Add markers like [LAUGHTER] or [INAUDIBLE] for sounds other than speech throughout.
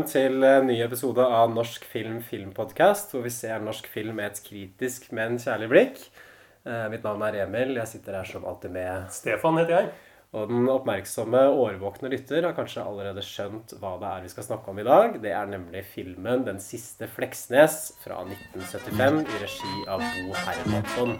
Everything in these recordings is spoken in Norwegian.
Velkommen til en ny episode av Norsk film filmpodcast, hvor vi ser norsk film med et kritisk, men kjærlig blikk. Eh, Mitt navn er Emil. Jeg sitter her som alltid med Stefan heter jeg. Og den oppmerksomme, årvåkne lytter har kanskje allerede skjønt hva det er vi skal snakke om i dag. Det er nemlig filmen 'Den siste Fleksnes' fra 1975 i regi av Bo Hermansson.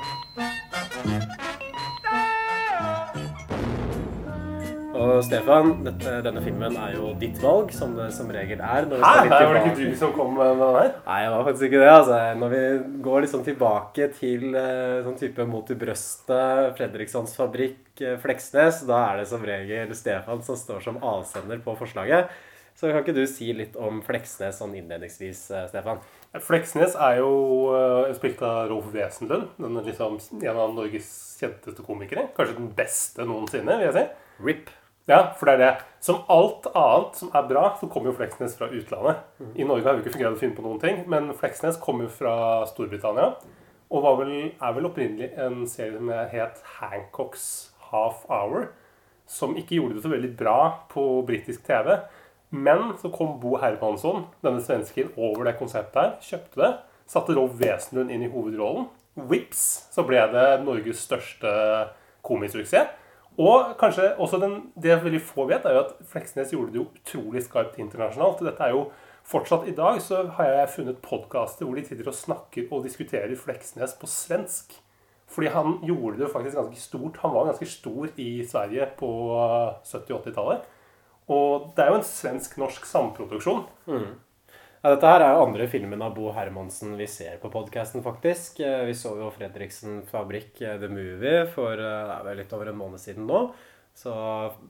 Og Stefan, dette, denne filmen er jo ditt valg, som det som regel er. Når vi Hæ? Det Nei, var det ikke du som kom med den her? Nei, det var faktisk ikke det. altså. Når vi går liksom tilbake til eh, sånn type Mot i brøstet, Fredrikssons fabrikk, eh, Fleksnes, da er det som regel Stefan som står som avsender på forslaget. Så kan ikke du si litt om Fleksnes sånn innledningsvis, eh, Stefan? Fleksnes er jo spilt av Rolf Wesenlund. Den er liksom en av Norges kjenteste komikere. Kanskje den beste noensinne, vil jeg si. RIP. Ja, for det er det. Som alt annet som er bra, så kommer jo Fleksnes fra utlandet. I Norge har vi ikke greid å finne på noen ting, men Fleksnes kommer jo fra Storbritannia. Og vel, er vel opprinnelig en serie som het Hancocks Half Hour. Som ikke gjorde det så veldig bra på britisk TV. Men så kom Bo Hermansson, denne svensken, over det konseptet her. Kjøpte det. Satte Rolf Wesenlund inn i hovedrollen. Vips, så ble det Norges største komisuksess. Og kanskje også den, det veldig få vet, er jo at Fleksnes gjorde det jo utrolig skarpt internasjonalt. Dette er jo Fortsatt i dag så har jeg funnet podkaster hvor de sitter og snakker og diskuterer Fleksnes på svensk. Fordi han gjorde det jo faktisk ganske stort. Han var ganske stor i Sverige på 70- og 80-tallet. Og det er jo en svensk-norsk samproduksjon. Ja, dette her er jo andre filmen av Bo Hermansen vi ser på podcasten, faktisk. Eh, Vi så jo Fredriksen Fabrikk, eh, The Movie, for eh, det er vel litt over en måned siden nå. Så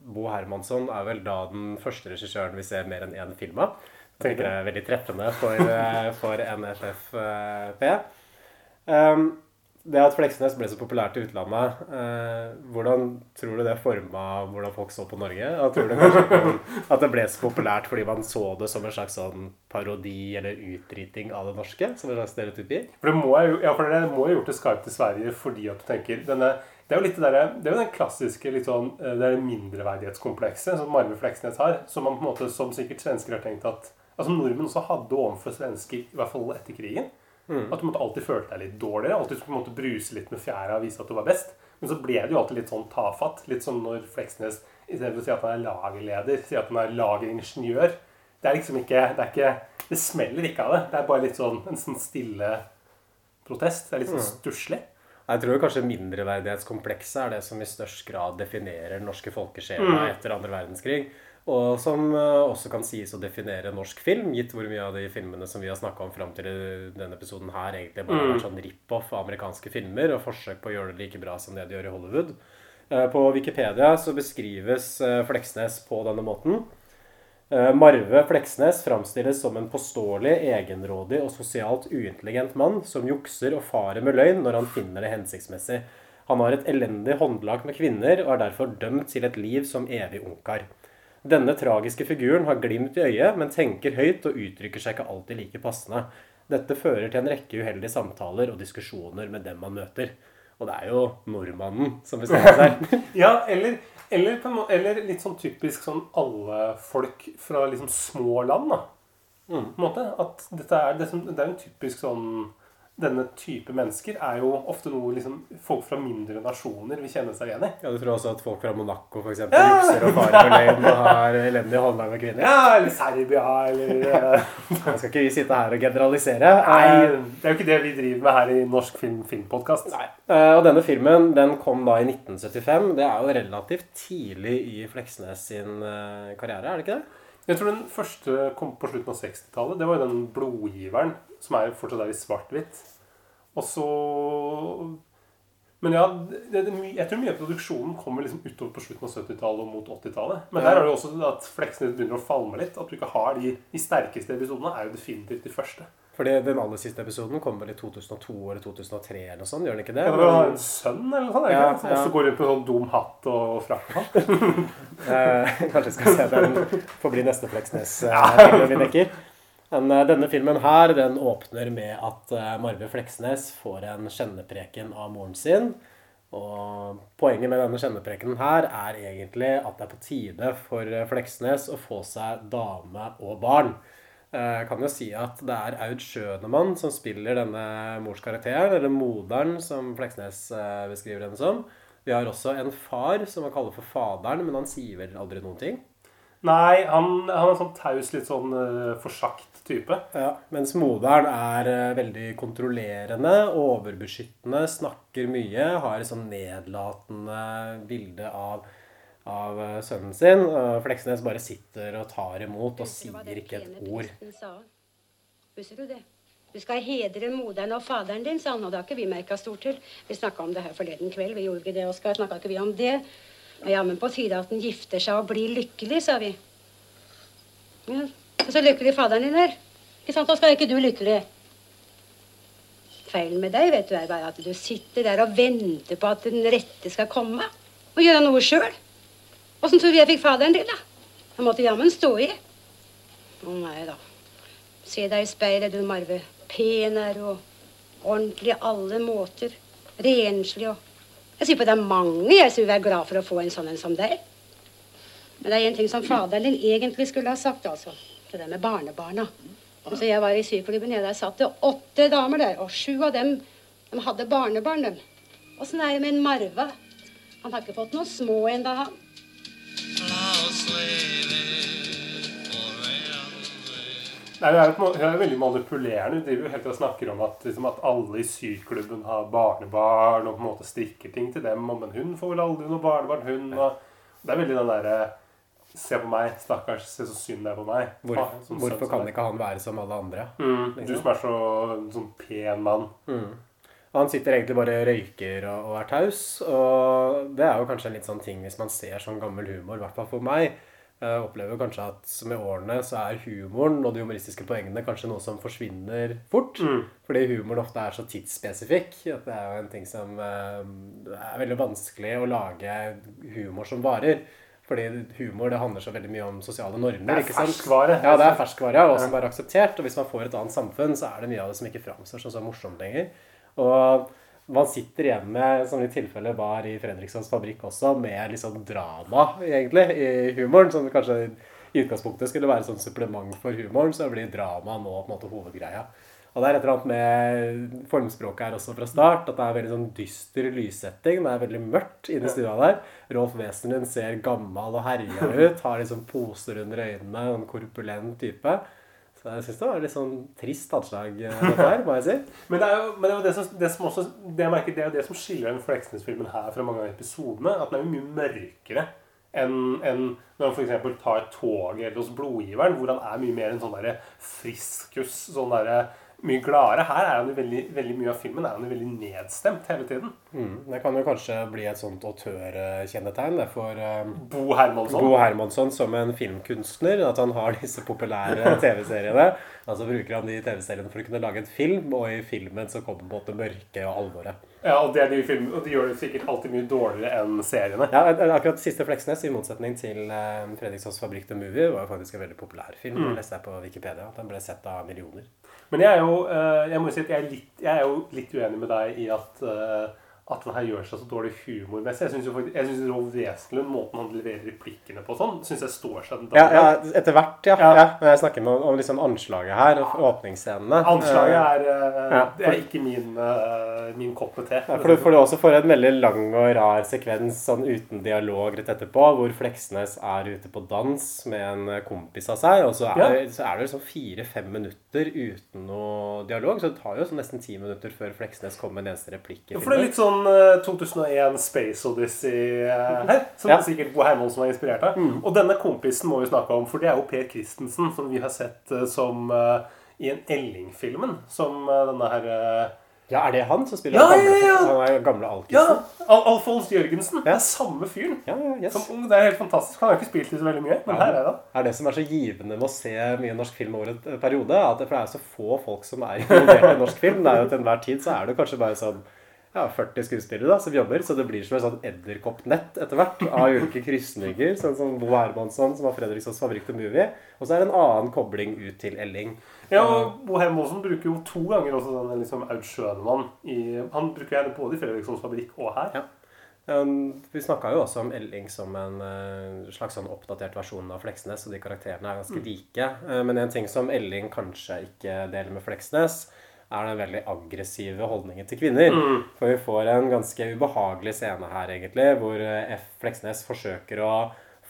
Bo Hermansson er vel da den første regissøren vi ser mer enn én film av. Tenker jeg er veldig treffende for, for NFFP. Um, det at Fleksnes ble så populært i utlandet, eh, hvordan tror du det forma hvordan folk så på Norge? Og tror du kanskje [LAUGHS] at det ble så populært fordi man så det som en slags sånn parodi eller utdriting av det norske? Som en slags stereotypi? For det må jeg ja, for det må ha gjort det skarpt til Sverige fordi at du tenker denne, Det er jo litt det der, det er jo den klassiske litt sånn, eh, det er mindreverdighetskomplekset som Marve Fleksnes har. Som man på en måte, som sikkert svensker har tenkt at altså nordmenn også hadde overfor svensker, i hvert fall etter krigen. At du måtte alltid følte deg litt dårligere. Alltid skulle måte bruse litt med fjæra og vise at du var best. Men så ble det jo alltid litt sånn tafatt. Litt som når Fleksnes istedenfor å si at han er lagerleder, sier at han er lageringeniør. Det er liksom ikke Det, er ikke, det smeller ikke av det. Det er bare litt sånn en sånn stille protest. Det er litt sånn stusslig. Jeg tror kanskje mindreverdighetskomplekset er det som i størst grad definerer den norske folkesjela etter andre verdenskrig. Og som eh, også kan sies å definere norsk film, gitt hvor mye av de filmene som vi har snakka om fram til denne episoden her, egentlig bare er sånn rip-off av amerikanske filmer og forsøk på å gjøre det like bra som det de gjør i Hollywood. Eh, På Wikipedia så beskrives eh, Fleksnes på denne måten. Marve Fleksnes framstilles som en påståelig, egenrådig og sosialt uintelligent mann som jukser og farer med løgn når han finner det hensiktsmessig. Han har et elendig håndlag med kvinner og er derfor dømt til et liv som evig ungkar. Denne tragiske figuren har glimt i øyet, men tenker høyt og uttrykker seg ikke alltid like passende. Dette fører til en rekke uheldige samtaler og diskusjoner med dem man møter. Og det er jo nordmannen som bestemmer seg. [LAUGHS] Ja, eller, eller, eller litt sånn typisk sånn alle folk fra liksom små land, da. På en måte. At dette er, det er en typisk sånn Denne type mennesker er jo ofte noe liksom folk fra mindre nasjoner vil kjenne seg igjen i. Ja, du tror også at folk fra Monaco for eksempel, jukser og farer for løgn og har elendige håndlag med kvinner? Ja, eller Serbia, eller [LAUGHS] eh, Nå skal ikke vi sitte her og generalisere. Nei, Eh, det er jo ikke det vi driver med her i Norsk film, filmpodkast. Eh, Og denne filmen den kom da i 1975. Det er jo relativt tidlig i Fleksnes sin eh, karriere, er det ikke det? Jeg tror den første kom på slutten av 60-tallet. Det var jo den blodgiveren, som er fortsatt er i svart-hvitt. Og så Men ja, det, det, jeg tror mye av produksjonen kommer liksom utover på slutten av 70-tallet og mot 80-tallet. Men der er det jo også at fleksene begynner å falme litt. At du ikke har de, de sterkeste episodene, er jo definitivt de første. Fordi den aller siste episoden kom vel i 2002 eller 2003 eller noe sånt, gjør den ikke det? Ja, det var en sønn eller noe sånt, Ja, ja, som ja. også går rundt med sånn dum hatt og frakk. [LAUGHS] Eh, kanskje skal se den får bli neste Fleksnes-film vi dekker. Men eh, denne filmen her, den åpner med at eh, Marve Fleksnes får en kjennepreken av moren sin. Og poenget med denne kjenneprekenen her er egentlig at det er på tide for eh, Fleksnes å få seg dame og barn. Eh, Jeg kan jo si at det er Aud Schønemann som spiller denne morskarakteren, eller moderen, som Fleksnes eh, beskriver henne som. Vi har også en far som man kaller for faderen, men han sier vel aldri noen ting. Nei, han, han er sånn taus, litt sånn uh, forsagt type. Ja, mens moderen er uh, veldig kontrollerende, overbeskyttende, snakker mye, har et sånn nedlatende bilde av, av eh, sønnen sin. Og Fleksnes bare sitter og tar imot og sier ikke et ord. Husker du det? Du skal hedre moderen og faderen din, sa han, og det har ikke vi merka stort til. Vi snakka om det her forleden kveld, vi gjorde ikke det, Oskar? Snakka ikke vi om det? Ja, men på tide at han gifter seg og blir lykkelig, sa vi. Ja, så lykkelig faderen din er. Ikke sant, Oskar? Er ikke du lykkelig? Feilen med deg vet du, er bare at du sitter der og venter på at den rette skal komme. Og gjøre noe sjøl. Åssen tror du jeg fikk faderen til, da? Han måtte jammen stå i. Å nei da. Se deg i speilet, du Marve. Pen er og ordentlig i alle måter. Renslig og Jeg sier på det er mange jeg som vil være glad for å få en sånn en som deg. Men det er en ting som faderen din egentlig skulle ha sagt, altså. Det der med barnebarna. Altså, jeg var i syklubben, jeg der satt det åtte damer der, og sju av dem de hadde barnebarn, dem. Åssen er det med en Marve? Han har ikke fått noen små ennå, han. Nei, hun er, jo hun er veldig manipulerende. Hun driver jo helt til å snakke om at, liksom, at alle i syklubben har barnebarn og på en måte strikker ting til dem. Men hun får vel aldri noe barnebarn, hun. Og det er veldig den derre Se på meg, stakkars, se så synd det er på meg. Hvor, Ah, sønn hvorfor som kan deg. ikke han være som alle andre? mm, Du som er så sånn pen mann. Han sitter egentlig bare og røyker og, og er taus. Og det er jo kanskje en litt sånn ting hvis man ser sånn gammel humor, i hvert fall for meg. Jeg opplever kanskje at med årene så er humoren og de humoristiske poengene kanskje noe som forsvinner fort. Fordi humoren ofte er så tidsspesifikk at det er jo en ting som eh, Det er veldig vanskelig å lage humor som varer. Fordi humor det handler så veldig mye om sosiale normer. Det er ferskvare. Ja, det er ferskvare, ja, og som er akseptert. Og hvis man får et annet samfunn, så er det mye av det som ikke framstår som så morsomt lenger. Og man sitter igjen med, som i tilfellet var i Fredrikssons fabrikk også, med sånn drama, egentlig, i humoren. Som kanskje i utgangspunktet skulle være sånn supplement for humoren, så blir drama nå på en måte hovedgreia. Og det er et eller annet med formspråket her også fra start, at det er veldig sånn dyster lyssetting. Det er veldig mørkt inne i stua der. Rolf Wesenlund ser gammel og herja ut, har liksom poser under øynene, en korpulent type. Så jeg syns det var litt sånn trist anslag, eh, her, må jeg si. Men det er jo, det er det, som, det som også det jeg merker, det er det som skiller den Fleksnes-filmen her fra mange av episodene. At den er jo mye mørkere enn en, når han f.eks. tar toget eller hos blodgiveren, hvor han er mye mer en sånn derre friskus. sånn der, Mye gladere. Her er han jo veldig, veldig mye av filmen er han jo veldig nedstemt hele tiden. Mm. Det kan jo kanskje bli et sånt autørkjennetegn for um, Bo Hermansson. Bo Hermansson som en filmkunstner. At han har disse populære [LAUGHS] TV-seriene. Og så bruker han de TV-seriene for å kunne lage en film, og i filmen så kommer på en måte mørket og alvoret. Ja, og, det de film, og de gjør det sikkert alltid mye dårligere enn seriene. Ja, akkurat Siste Fleksnes, i motsetning til uh, Fredrikssons Fabrikk The Movie, var faktisk en veldig populær film. Det leste jeg på Wikipedia. at Den ble sett av millioner. Men jeg er jo, eh, jeg må si at jeg er, litt, jeg er jo litt uenig med deg i at, eh, at den her gjør seg så dårlig humormessig. Jeg syns jo faktisk, jeg synes Rolf Wesenlund, måten han leverer replikkene på sånn, syns jeg står seg den dagen. ja, etter hvert, ja. Ja. ja. Jeg snakker om, om liksom anslaget her, og åpningsscenene. Anslaget eh, er, eh, ja, det er ikke min, eh, min kopp med te. Ja, for du, for du også får en veldig lang og rar sekvens sånn uten dialog rett etterpå, hvor Fleksnes er ute på dans med en kompis av seg, og så er, Ja. det, så er det liksom fire-fem minutter uten noe dialog. Så det tar jo nesten ti minutter før Fleksnes kommer med en eneste replikk. Ja, for det er litt sånn sånn eh, 2001 Space Odyssey eh, her, som Ja. sikkert Bo Hermansen var inspirert av. Og denne kompisen må vi snakke om, for det er jo Per Christensen, som vi har sett eh, som uh, i en Elling-filmen. Som uh, denne her uh, Ja, er det han som spiller Ja, gamle, ja, ja. Han gamle alkisen? Ja! Al Alfons Jørgensen. Det Ja. er samme fyren. Ja, ja, yes. Som Det er helt fantastisk. Han har ikke spilt i så veldig mye, men her er han. Det er det som er så givende med å se mye norsk film over en periode. At det, det er så få folk som er [LAUGHS] involvert i norsk film. Det er jo Til enhver tid så er det kanskje bare sånn ja, 40 skuespillere da, som jobber, så det blir som et sånn edderkoppnett etter hvert av ulike krysninger. Sånn som Bo Hermansson, som har Fredrikssons Fabrikk til Movie. Og så er det en annen kobling ut til Elling. Ja, og Bo Hermansen bruker jo to ganger også denne liksom Aud Schønemann Han bruker gjerne både i Fredrikssons fabrikk og her. Ja. Um, vi snakka jo også om Elling som en eh, slags sånn oppdatert versjon av Fleksnes, og de karakterene er ganske like. Eh, men en ting som Elling kanskje ikke deler med Fleksnes, er den veldig aggressive holdningen til kvinner. For vi får en ganske ubehagelig scene her, egentlig, hvor eh, F. Fleksnes forsøker å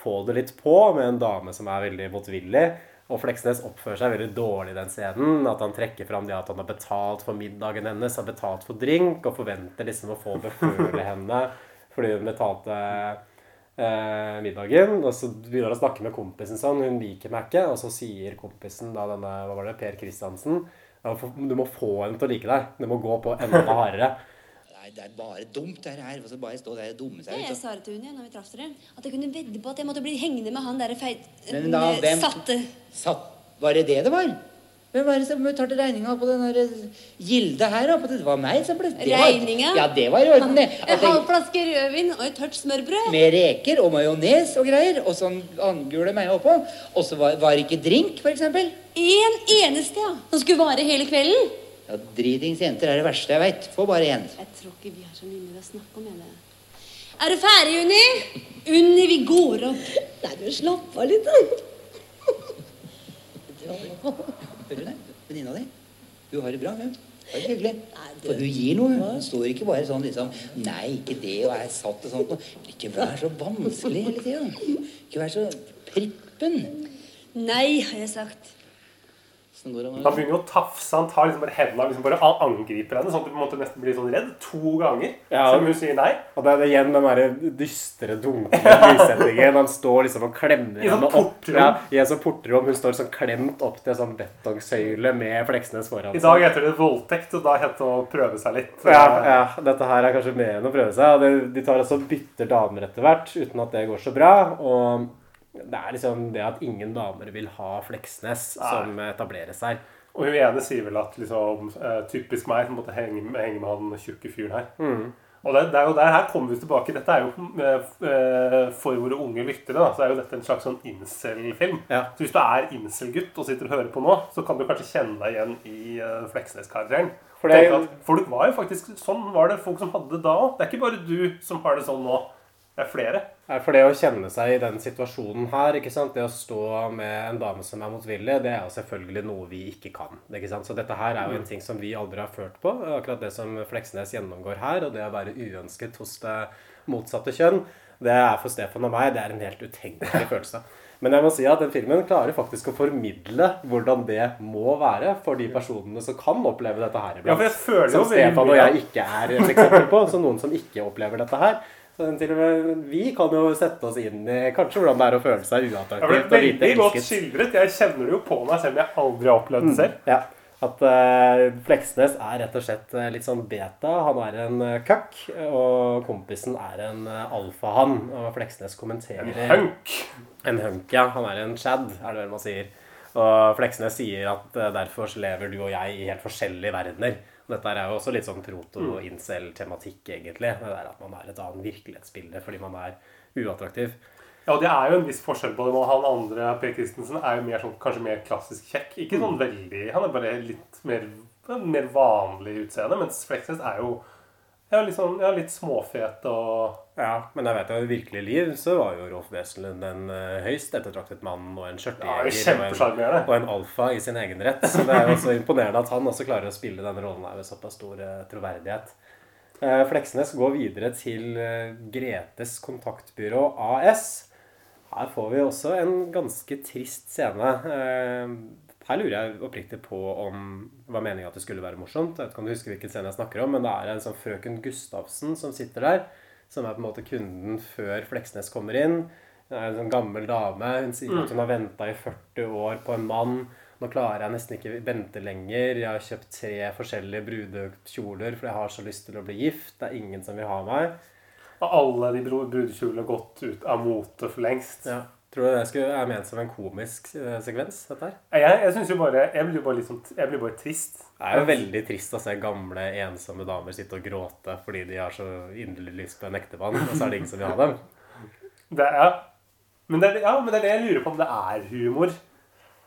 få det litt på med en dame som er veldig motvillig. Og Fleksnes oppfører seg veldig dårlig i den scenen. At han trekker fram det at han har betalt for middagen hennes, har betalt for drink, og forventer liksom å få beføle henne [LAUGHS] fordi hun betalte eh, middagen. Og så begynner han å snakke med kompisen sånn. Hun liker meg ikke. Og så sier kompisen, da denne, hva var det, Per Kristiansen «Ja, for- Du må få henne til å like deg. Du må gå på enda [LAUGHS] hardere. Nei, det er bare dumt, det her. Altså, bare stå der og dumme seg ut. jeg sa det til hun igjen når vi traff dere. At jeg kunne vedde på at jeg måtte bli hengende med han der feit... Men da, eh, hvem Satte. Satt, Var det det det var? Hvem var det som betalte regninga på den Gilde her? da? Det var meg som ble det var- Regninga? Ja, det var i orden, det. [LAUGHS] En halv flaske rødvin og et tørt smørbrød. Med reker og majones og greier. Og sånn andgule meg oppå. Og så var, var det ikke drink, eksempel. En eneste, ja. Som skulle vare hele kvelden. Ja, Dritings jenter er det verste jeg veit. Få bare én. Jeg tror ikke vi har så mye mer å snakke om. Jeg. Er du ferdig, Unni? Unni, vi går opp. Nei, du slapp av litt, da. [LAUGHS] Hører du det? Venninna di. Hun har det bra, hun. Det er hyggelig. For hun gir noe. Hun står ikke bare sånn liksom Nei, ikke det, og er satt og sånt. Ikke vær så vanskelig hele tida. Ikke vær så prippen. Nei, har jeg sagt. Det Han begynner jo å tafse. Han tar liksom bare hendene og liksom bare angriper henne. Sånn at du på en måte nesten blir sånn redd. To ganger. Ja. Selv om hun sier nei. Og det er igjen den der dystre, dunkle lyssettingen. Han står liksom og klemmer [LAUGHS] sånn henne opp. Ja, I en sånn portrom. Hun står sånn klemt opp til en sånn betongsøyle med Fleksnes foran I dag heter det voldtekt, og da heter det å prøve seg litt. Ja, ja, dette her er kanskje mer enn å prøve seg. og De tar altså bytter damer etter hvert, uten at det går så bra. Og det er liksom det at ingen damer vil ha Fleksnes, som etableres her. Og hun ene sier vel at liksom, eh, typisk meg som måtte henge, henge med han tjukke fyren her. Mm. Og det, det er jo der her kommer vi tilbake. Dette er jo eh, eh, For våre unge lyttere da, så er jo dette en slags sånn incel-film. Ja. Så hvis du er incel-gutt og sitter og hører på nå, så kan du kanskje kjenne deg igjen i uh, Fleksnes-karakteren. Folk var jo faktisk Sånn var det folk som hadde det da òg. Det er ikke bare du som har det sånn nå. Det er flere. For det å kjenne seg i den situasjonen her, ikke sant? det å stå med en dame som er motvillig, det er jo selvfølgelig noe vi ikke kan. Ikke sant? Så dette her er jo en ting som vi aldri har ført på. Akkurat det som Fleksnes gjennomgår her, og det å være uønsket hos det motsatte kjønn, det er for Stefan og meg det er en helt utenkelig [LAUGHS] følelse. Men jeg må si at den filmen klarer faktisk å formidle hvordan det må være for de personene som kan oppleve dette her Ja, jeg føler som Stefan og jeg ikke er et eksempel på. Så noen som ikke opplever dette her. Så til og med vi kan jo sette oss inn i kanskje hvordan det er å føle seg uattraktiv. er og veldig godt skildret. Jeg kjenner det jo på meg selv om jeg aldri har opplevd det selv. Ja, At uh, Fleksnes er rett og slett eh, litt sånn beta. Han er en uh, køkk, og kompisen er en uh, alfahann. Og Fleksnes kommenterer En hunk. En hunk, ja. Han er en chad, er det vel man sier. Og Fleksnes sier at uh, derfor lever du og jeg i helt forskjellige verdener. Dette er jo også litt sånn proto-incel-tematikk, egentlig. Det der at man er et annet virkelighetsbilde fordi man er uattraktiv. Ja, og det er jo en viss forskjell på det. Og han andre, Per Christensen, er jo mer sånn, kanskje mer klassisk kjekk. Ikke sånn veldig Han er bare litt mer, mer vanlig utseende. Mens Fleksnes er jo ja, litt, sånn, ja, litt småfet og Ja, men jeg vet jo i virkelig liv så var jo Rolf Wesenlund en uh, høyst ettertraktet mann og en ja, skjørtejeger og, en- og en alfa i sin egen rett. Så det er jo også imponerende at han også klarer å spille denne rollen her med såpass stor uh, troverdighet. Uh, Fleksnes går videre til Gretes kontaktbyrå AS. Her får vi også en ganske trist scene. Her lurer jeg oppriktig på om det var meningen at det skulle være morsomt. Jeg vet ikke om du husker hvilken scene jeg snakker om, men det er en sånn frøken Gustavsen som sitter der. Som er på en måte kunden før Fleksnes kommer inn. Hun er en sånn gammel dame. Hun sier at hun har venta i 40 år på en mann. Nå klarer jeg nesten ikke vente lenger. Jeg har kjøpt tre forskjellige brudekjoler, for jeg har så lyst til å bli gift. Det er ingen som vil ha meg. Og alle de brudekjolene har gått ut av mote for lengst. Ja. Tror du det skulle, er ment som en komisk eh, sekvens? dette her? Jeg, jeg synes jo bare Jeg blir jo bare litt sånn Jeg blir bare trist. Det er jo veldig trist å se gamle, ensomme damer sitte og gråte fordi de har så inderlig lyst på en ektemann, og så er det ingen som vil ha dem. Det er, ja. Men, det er, ja, men det er det jeg lurer på om det er humor.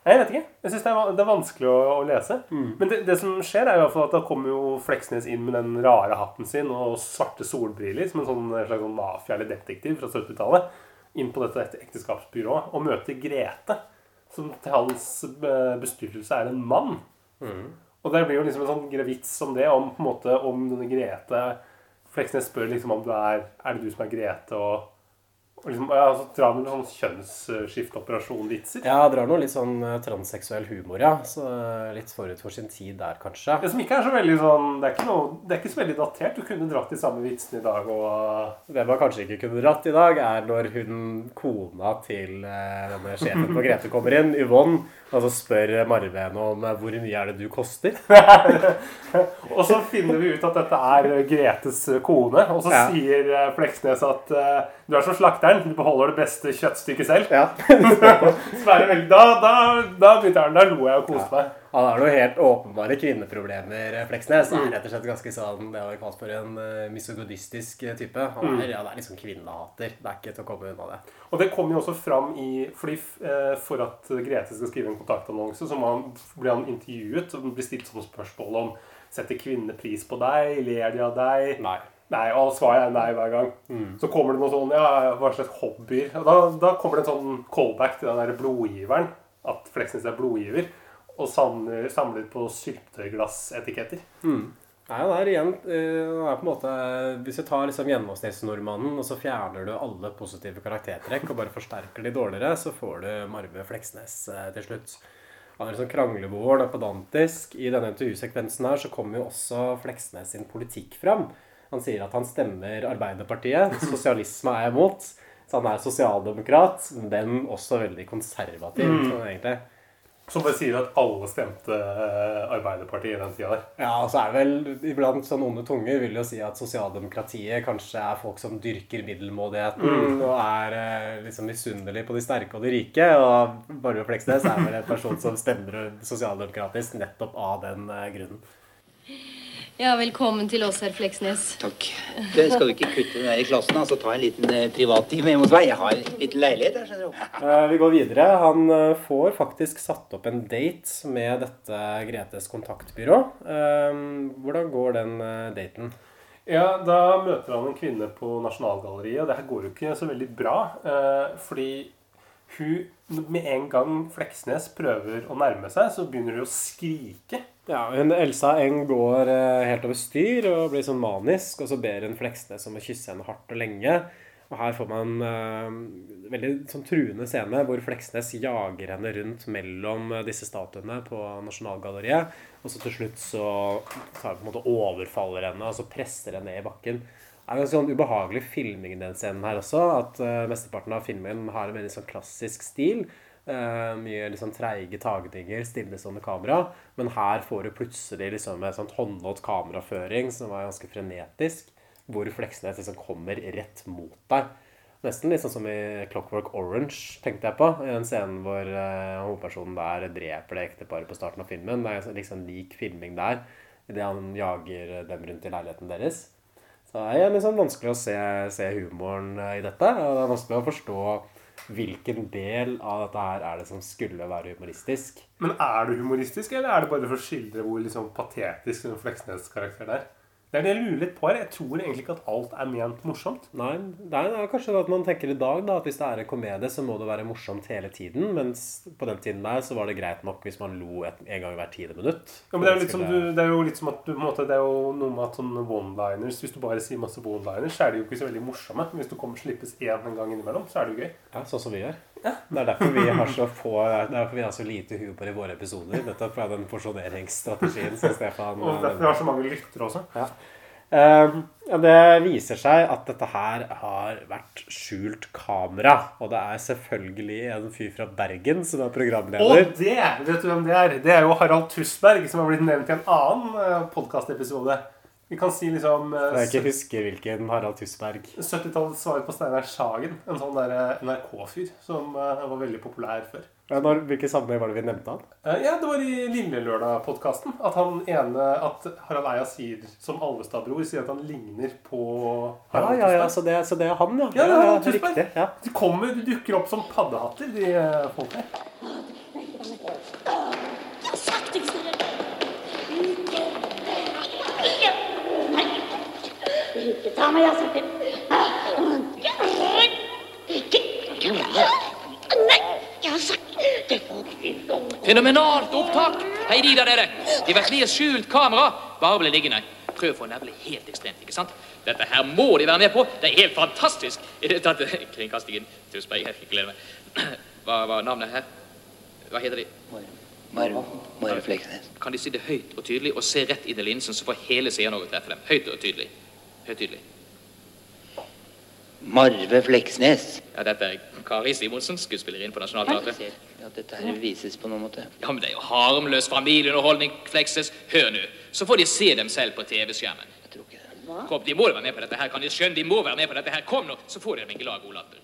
Nei, Jeg vet ikke. Jeg synes det er, va- det er vanskelig å, å lese. Men det, det som skjer, er jo i hvert fall at da kommer jo Fleksnes inn med den rare hatten sin og svarte solbriller som en sånn slags sånn mafia eller detektiv fra 70-tallet. Inn på dette ekteskapsbyrået og møter Grete, som til hans bestyrelse er en mann. Og det blir jo liksom en sånn vits om det, om på en måte om denne Grete Fleksnes spør liksom om du er Er det du som er Grete, og, og liksom, ja, så drar med noen kjønnsskifteoperasjon-vitser. Ja, drar noe litt sånn eh, transseksuell humor, ja. Så eh, litt forut for sin tid der, kanskje. Det som ikke er så veldig sånn Det er ikke, noe, det er ikke så veldig datert. Du kunne dratt de samme vitsene i dag og Det man kanskje ikke kunne dratt i dag, er når hun, kona til eh, denne sjefen på Grete kommer inn, Yvonne, og så spør Marve henne om hvor mye er det du koster. [LAUGHS] Og så finner vi ut at dette er Gretes kone, og så Ja. sier Fleksnes at du er som slakteren, du beholder det beste kjøttstykket selv. Ja. [LAUGHS] Da, da, da begynte han, da lo jeg og koste meg. Han har noen helt åpenbare kvinneproblemer, eh, Fleksnes. Han er rett og slett ganske sånn Det har vi kalt for en uh, misogodistisk eh, type. Han er, ja, det er liksom kvinnehater. Det er ikke til å komme unna det. Og det kommer jo også fram i fordi uh, For at Grete skal skrive en kontaktannonse, så han, blir han intervjuet og blir stilt sånne spørsmål om Setter kvinner pris på deg? Ler de av deg? Nei. Nei, og svaret er nei hver gang. Så kommer det noe sånn Ja, hva slags hobbyer? Og da, da kommer det en sånn callback til den der blodgiveren. At Fleksnes er blodgiver. Og samler, samler på syltetøyglassetiketter. Nei, han er igjen eh, han er på en måte Hvis du tar liksom gjennomsnittsnordmannen, og så fjerner du alle positive karaktertrekk og bare forsterker de dårligere, så får du Marve Fleksnes eh, til slutt. Han er liksom kranglebord og pedantisk. I denne intervjusekvensen her så kommer jo også Fleksnes sin politikk fram. Han sier at han stemmer Arbeiderpartiet. [LAUGHS] Sosialisme er jeg imot. Så han er sosialdemokrat, men også veldig konservativ. sånn egentlig. Som bare sier at alle stemte eh, Arbeiderpartiet i den tida der. Ja, og så er det vel iblant sånn onde tunger vil jo si at sosialdemokratiet kanskje er folk som dyrker middelmådigheten og er eh, liksom misunnelig på de sterke og de rike. Og Barve Fleksnes er vel en person som stemmer sosialdemokratisk nettopp av den eh, grunnen. Ja, velkommen til oss, herr Fleksnes. Takk. Du, skal du ikke kutte den der i klassen, altså ta en liten eh, privattime hjemme hos meg? Jeg har en liten leilighet her, skjønner du. Eh, Vi går videre. Han eh, får faktisk satt opp en date med dette Gretes kontaktbyrå. Hvordan går den daten? Ja, Da møter han en kvinne på Nasjonalgalleriet, og det her går jo ikke så veldig bra. Eh, fordi hun Med en gang Fleksnes prøver å nærme seg, så begynner hun å skrike. Ja, hun, Elsa Eng går eh, helt over styr og blir sånn manisk, og så ber hun Fleksnes om å kysse henne hardt og lenge. Og her får man eh, veldig sånn truende scene hvor Fleksnes jager henne rundt mellom eh, disse statuene på Nasjonalgalleriet. Og så til slutt så tar på en måte overfaller henne og så presser henne ned i bakken. Er en sånn ubehagelig filming i den scenen her også. At uh, mesteparten av filmen har en veldig sånn klassisk stil. Uh, mye liksom treige tagninger, stillestående kamera. Men her får du plutselig liksom en sånn håndholdt kameraføring som er ganske frenetisk. Hvor Fleksnes liksom kommer rett mot deg. Nesten sånn som i Clockwork Orange, tenkte jeg på. I den scenen hvor uh, hovedpersonen der dreper det ekteparet på starten av filmen. Det er liksom lik filming der idet han jager dem rundt i leiligheten deres. Det er liksom vanskelig å se, se humoren eh, i dette. Og det er vanskelig å forstå hvilken del av dette her er det som skulle være humoristisk. Men er det humoristisk, eller er det bare for å skildre hvor liksom patetisk den Fleksnes-karakteren er? Det er det jeg lurer litt på her. Jeg tror egentlig ikke at alt er ment morsomt. Nei, det er, kanskje at man tenker i dag da, at hvis det er en komedie, så må det være morsomt hele tiden. Mens på den tiden der så var det greit nok hvis man lo et, en gang hvert tiende minutt. Ja, men det er, som du, det er jo litt som at du, måte, det er jo noe med at sånne one-liners Hvis du bare sier masse one-liners, så er de jo ikke så veldig morsomme. Men hvis du kommer slippes én en gang innimellom, så er det jo gøy. Ja, sånn som vi gjør. Det er derfor vi har så få er derfor vi har så lite humor i våre episoder. Nettopp fra den porsjoneringsstrategien som Stefan Og derfor vi har så mange lyttere også. ja. Uh, det viser seg at dette her har vært skjult kamera. Og det er selvfølgelig en fyr fra Bergen som er programleder. Og det, vet du hvem det er? Det er jo Harald Tusberg, som har blitt nevnt i en annen podkastepisode. Vi kan si liksom eh, Jeg ikke husker hvilken Harald Tusberg 70-tallets svar på Steinar Sagen. En sånn der eh, NRK-fyr som eh, var veldig populær før. ja, når, hvilke sammenheng var det vi nevnte han? Ja, det var i Lillelørdag-podkasten at han ene At Harald Eia sier som Alvestad-bror sier at han ligner på Harald Harald ja, ja, Tusberg. så det, så det er han, ja. Ja, det er Harald Tusberg. Riktig. ja. De kommer, de dukker opp som paddehatter, de folk her. Sakte, ikke stille. Ta meg. Nei, jeg har sagt det. Fenomenalt opptak! Hei de der dere. De med skjult kamera. Bare bli liggende. Prøv å få nevle helt ekstremt, ikke sant? Dette her må de være med på. Det er helt fantastisk. I det tatt Kringkastingen. Tusberg, jeg gleder meg. Hva var navnet her? Hva heter de? Marve, Marve Fleksnes. Kan de si det høyt og tydelig og se rett inn i linsen, så får hele seeren å treffe dem? Høyt og tydelig. Høyt tydelig. Marve Fleksnes. Ja, dette er Kari Simonsen, skuespillerinne på Nationaltheatret. Ja, dette her vises på noen måte. Ja, men det er jo harmløs familieunderholdning, Fleksnes. Hør nå. Så får de se dem selv på TV-skjermen. Jeg tror ikke det. Kom, de må være med på dette her, kan de skjønne? De må være med på dette her. Kom nå, så får dere en glad god latter.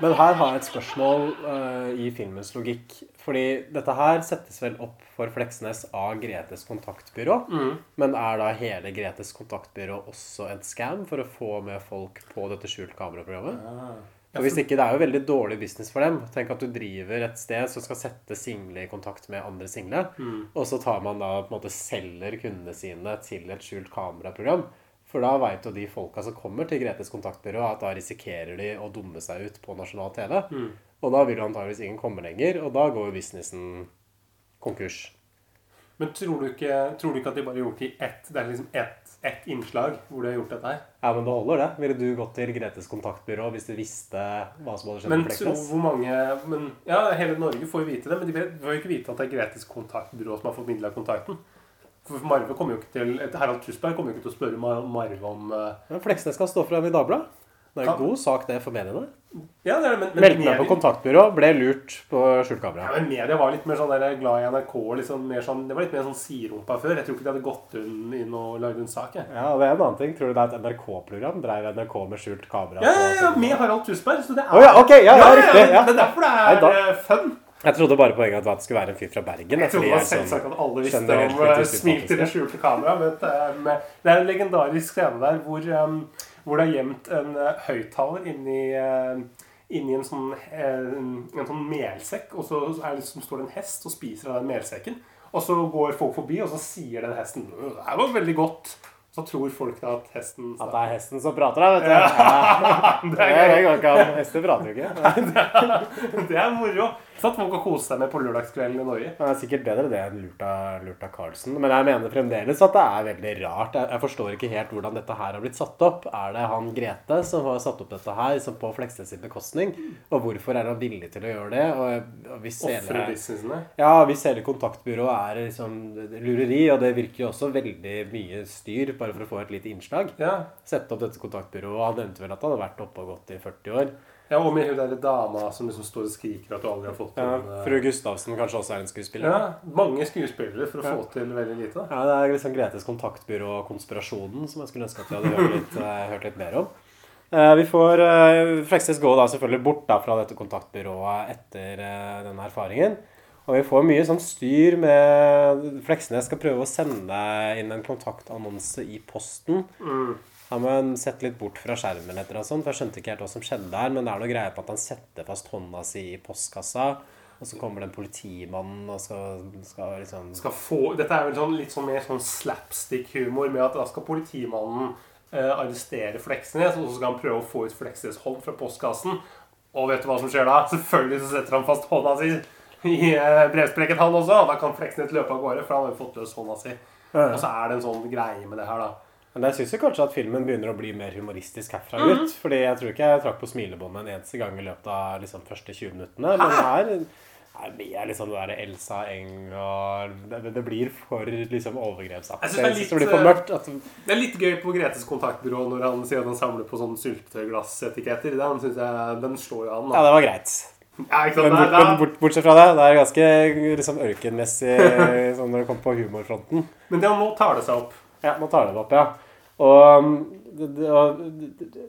Men her har jeg et spørsmål uh, i filmens logikk. Fordi dette her settes vel opp for Fleksnes av Gretes kontaktbyrå. Men er da hele Gretes kontaktbyrå også en scam for å få med folk på dette skjult kameraprogrammet? Og hvis ikke, Det er jo veldig dårlig business for dem. Tenk at du driver et sted som skal sette single i kontakt med andre single, og så tar man da på en måte selger kundene sine til et skjult kameraprogram. For da veit jo de folka som kommer til Gretes kontaktbyrå, at da risikerer de å dumme seg ut på nasjonal TV. Og da vil antageligvis ingen komme lenger, og da går jo businessen konkurs. Men tror du, ikke, tror du ikke at de bare har gjort det i ett Det er liksom ett, ett innslag hvor de har gjort dette her? Ja, men det holder, det. Ville du gått til Gretes kontaktbyrå hvis du visste hva som hadde skjedd Men med tro Fleksnes? hvor mange men, Ja, hele Norge får jo vite det, men de får jo ikke vite at det er Gretes kontaktbyrå som har formidla kontakten. For Marve kommer jo ikke til Harald Tusberg kommer jo ikke til å spørre Marve om uh, Fleksnes skal stå frem i Dagbladet. Det er en god sak, det, for mediene. Ja, det er det, men, men Meldte meg på kontaktbyrå, ble lurt på skjult Ja, men Media var litt mer sånn der, glad i NRK. Liksom, mer sånn, det var litt mer sånn siderumpa før. Jeg tror ikke de hadde gått inn og lagd en sak. Jeg. Ja, det er en annen ting. Tror du det er et NRK-program? Dreiv NRK med skjult kamera? Ja, ja, ja, på- med Harald Tusberg. Så det er, oh, ja, okay, ja, ja, riktig, ja. Det er derfor det er da- eh, fun. Jeg trodde bare poenget gang at det skulle være en fyr fra Bergen. Jeg trodde fordi det var er sånn selvsagt at alle visste om uh, Smil til det skjulte kamera. Men det er, det er en legendarisk scene der hvor, um, hvor det er gjemt en uh, høyttaler inni, uh, inni en, sånn, uh, en sånn melsekk. Og så er det, liksom, står det en hest og spiser av den melsekken. Og så går folk forbi, og så sier den hesten «Øh, Det her var veldig godt. Så tror folk da at hesten At det er hesten som prater, da, vet du. Ja. [LAUGHS] Det er går ikke an. Hester prater jo ikke. [LAUGHS] Det er moro. Sånn at folk kan kose seg med på lørdagskvelden i Norge. Det er sikkert bedre det enn lurt av, lurt av Carlsen. Men jeg mener fremdeles at det er veldig rart. Jeg, jeg forstår ikke helt hvordan dette her har blitt satt opp. Er det han Grete som har satt opp dette her som på Fleksnes sin bekostning? Og hvorfor er han villig til å gjøre det? Og, og hvis hele, ja, hvis hele kontaktbyrået er liksom lureri, og det virker jo også veldig mye styr bare for å få et lite innslag Ja. Sette opp dette kontaktbyrået. Han nevnte vel at han hadde vært oppe og gått i 40 år. Ja, og med hun der dama som liksom står og skriker at du aldri har fått Ja, en, uh, Fru Gustavsen kanskje også er en skuespiller. Ja, mange skuespillere for å Ja. få til veldig lite. Ja, Det er liksom Gretes kontaktbyrå Konspirasjonen som jeg skulle ønske at vi hadde hørt litt, eh, hørt litt mer om. Eh, Vi får Fleksnes gå da selvfølgelig bort da fra dette kontaktbyrået etter eh, denne erfaringen. Og vi får mye sånn styr med Fleksnes skal prøve å sende inn en kontaktannonse i posten. Har man sett litt bort fra skjermen etter og sånn, for jeg skjønte ikke helt hva som skjedde der, men det er noe greier på at han setter fast hånda si i postkassa, og så kommer det en politimann og skal, skal liksom Skal få, dette er vel sånn, litt sånn mer sånn slapstick-humor med at da skal politimannen eh, arrestere Fleksnes, og så skal han prøve å få ut Fleksnes hånd fra postkassen. Og vet du hva som skjer da? Selvfølgelig så setter han fast hånda si i eh, brevsprekken, han også. Og da kan Fleksnes løpe av gårde, for han har jo fått løs hånda si. Og så er det en sånn greie med det her, da. Men jeg syns kanskje at filmen begynner å bli mer humoristisk herfra Mhm. ut. Fordi jeg tror ikke jeg trakk på smilebåndet en eneste gang i løpet av liksom, første 20 minuttene. Men her er mer liksom det derre Elsa Eng og Det, det blir for liksom overgrepsaktig. det Jeg blir for mørkt. At, Det er litt gøy på Gretes kontaktbyrå når han sier at han samler på sånne syltetøyglassetiketter. Den jeg, den slår jo an. ja, det var greit. Ja. Men, bort, men bort, bortsett fra det, det er ganske liksom ørkenmessig [LAUGHS] sånn når det kommer på humorfronten. Men det, nå tar det seg opp. Ja, nå tar det opp, ja. Og, um,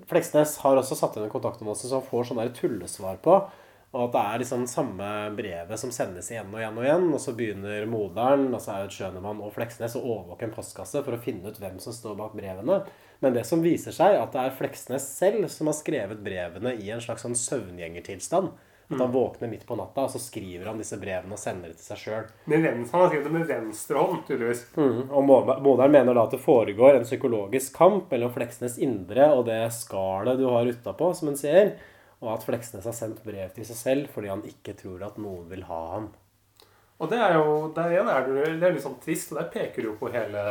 Fleksnes har også satt inn en kontaktannonse som får sånne tullesvar på. Og at det er liksom samme brevet som sendes igjen og igjen og igjen. Og så begynner moderen, altså Aud Schønemann og Fleksnes, å overvåke en postkasse for å finne ut hvem som står bak brevene. Men det som viser seg, at det er Fleksnes selv som har skrevet brevene i en slags sånn søvngjengertilstand. At han våkner midt på natta, og så skriver han disse brevene og sender det til seg sjøl. Han har skrevet det med venstre hånd, tydeligvis. Mm, og moder- moderen mener da at det foregår en psykologisk kamp mellom Fleksnes indre og det skallet du har utapå, som hun sier. Og at Fleksnes har sendt brev til seg selv fordi han ikke tror at noen vil ha ham. Og det er jo det igjen er det, er litt sånn trist, og der peker du jo på hele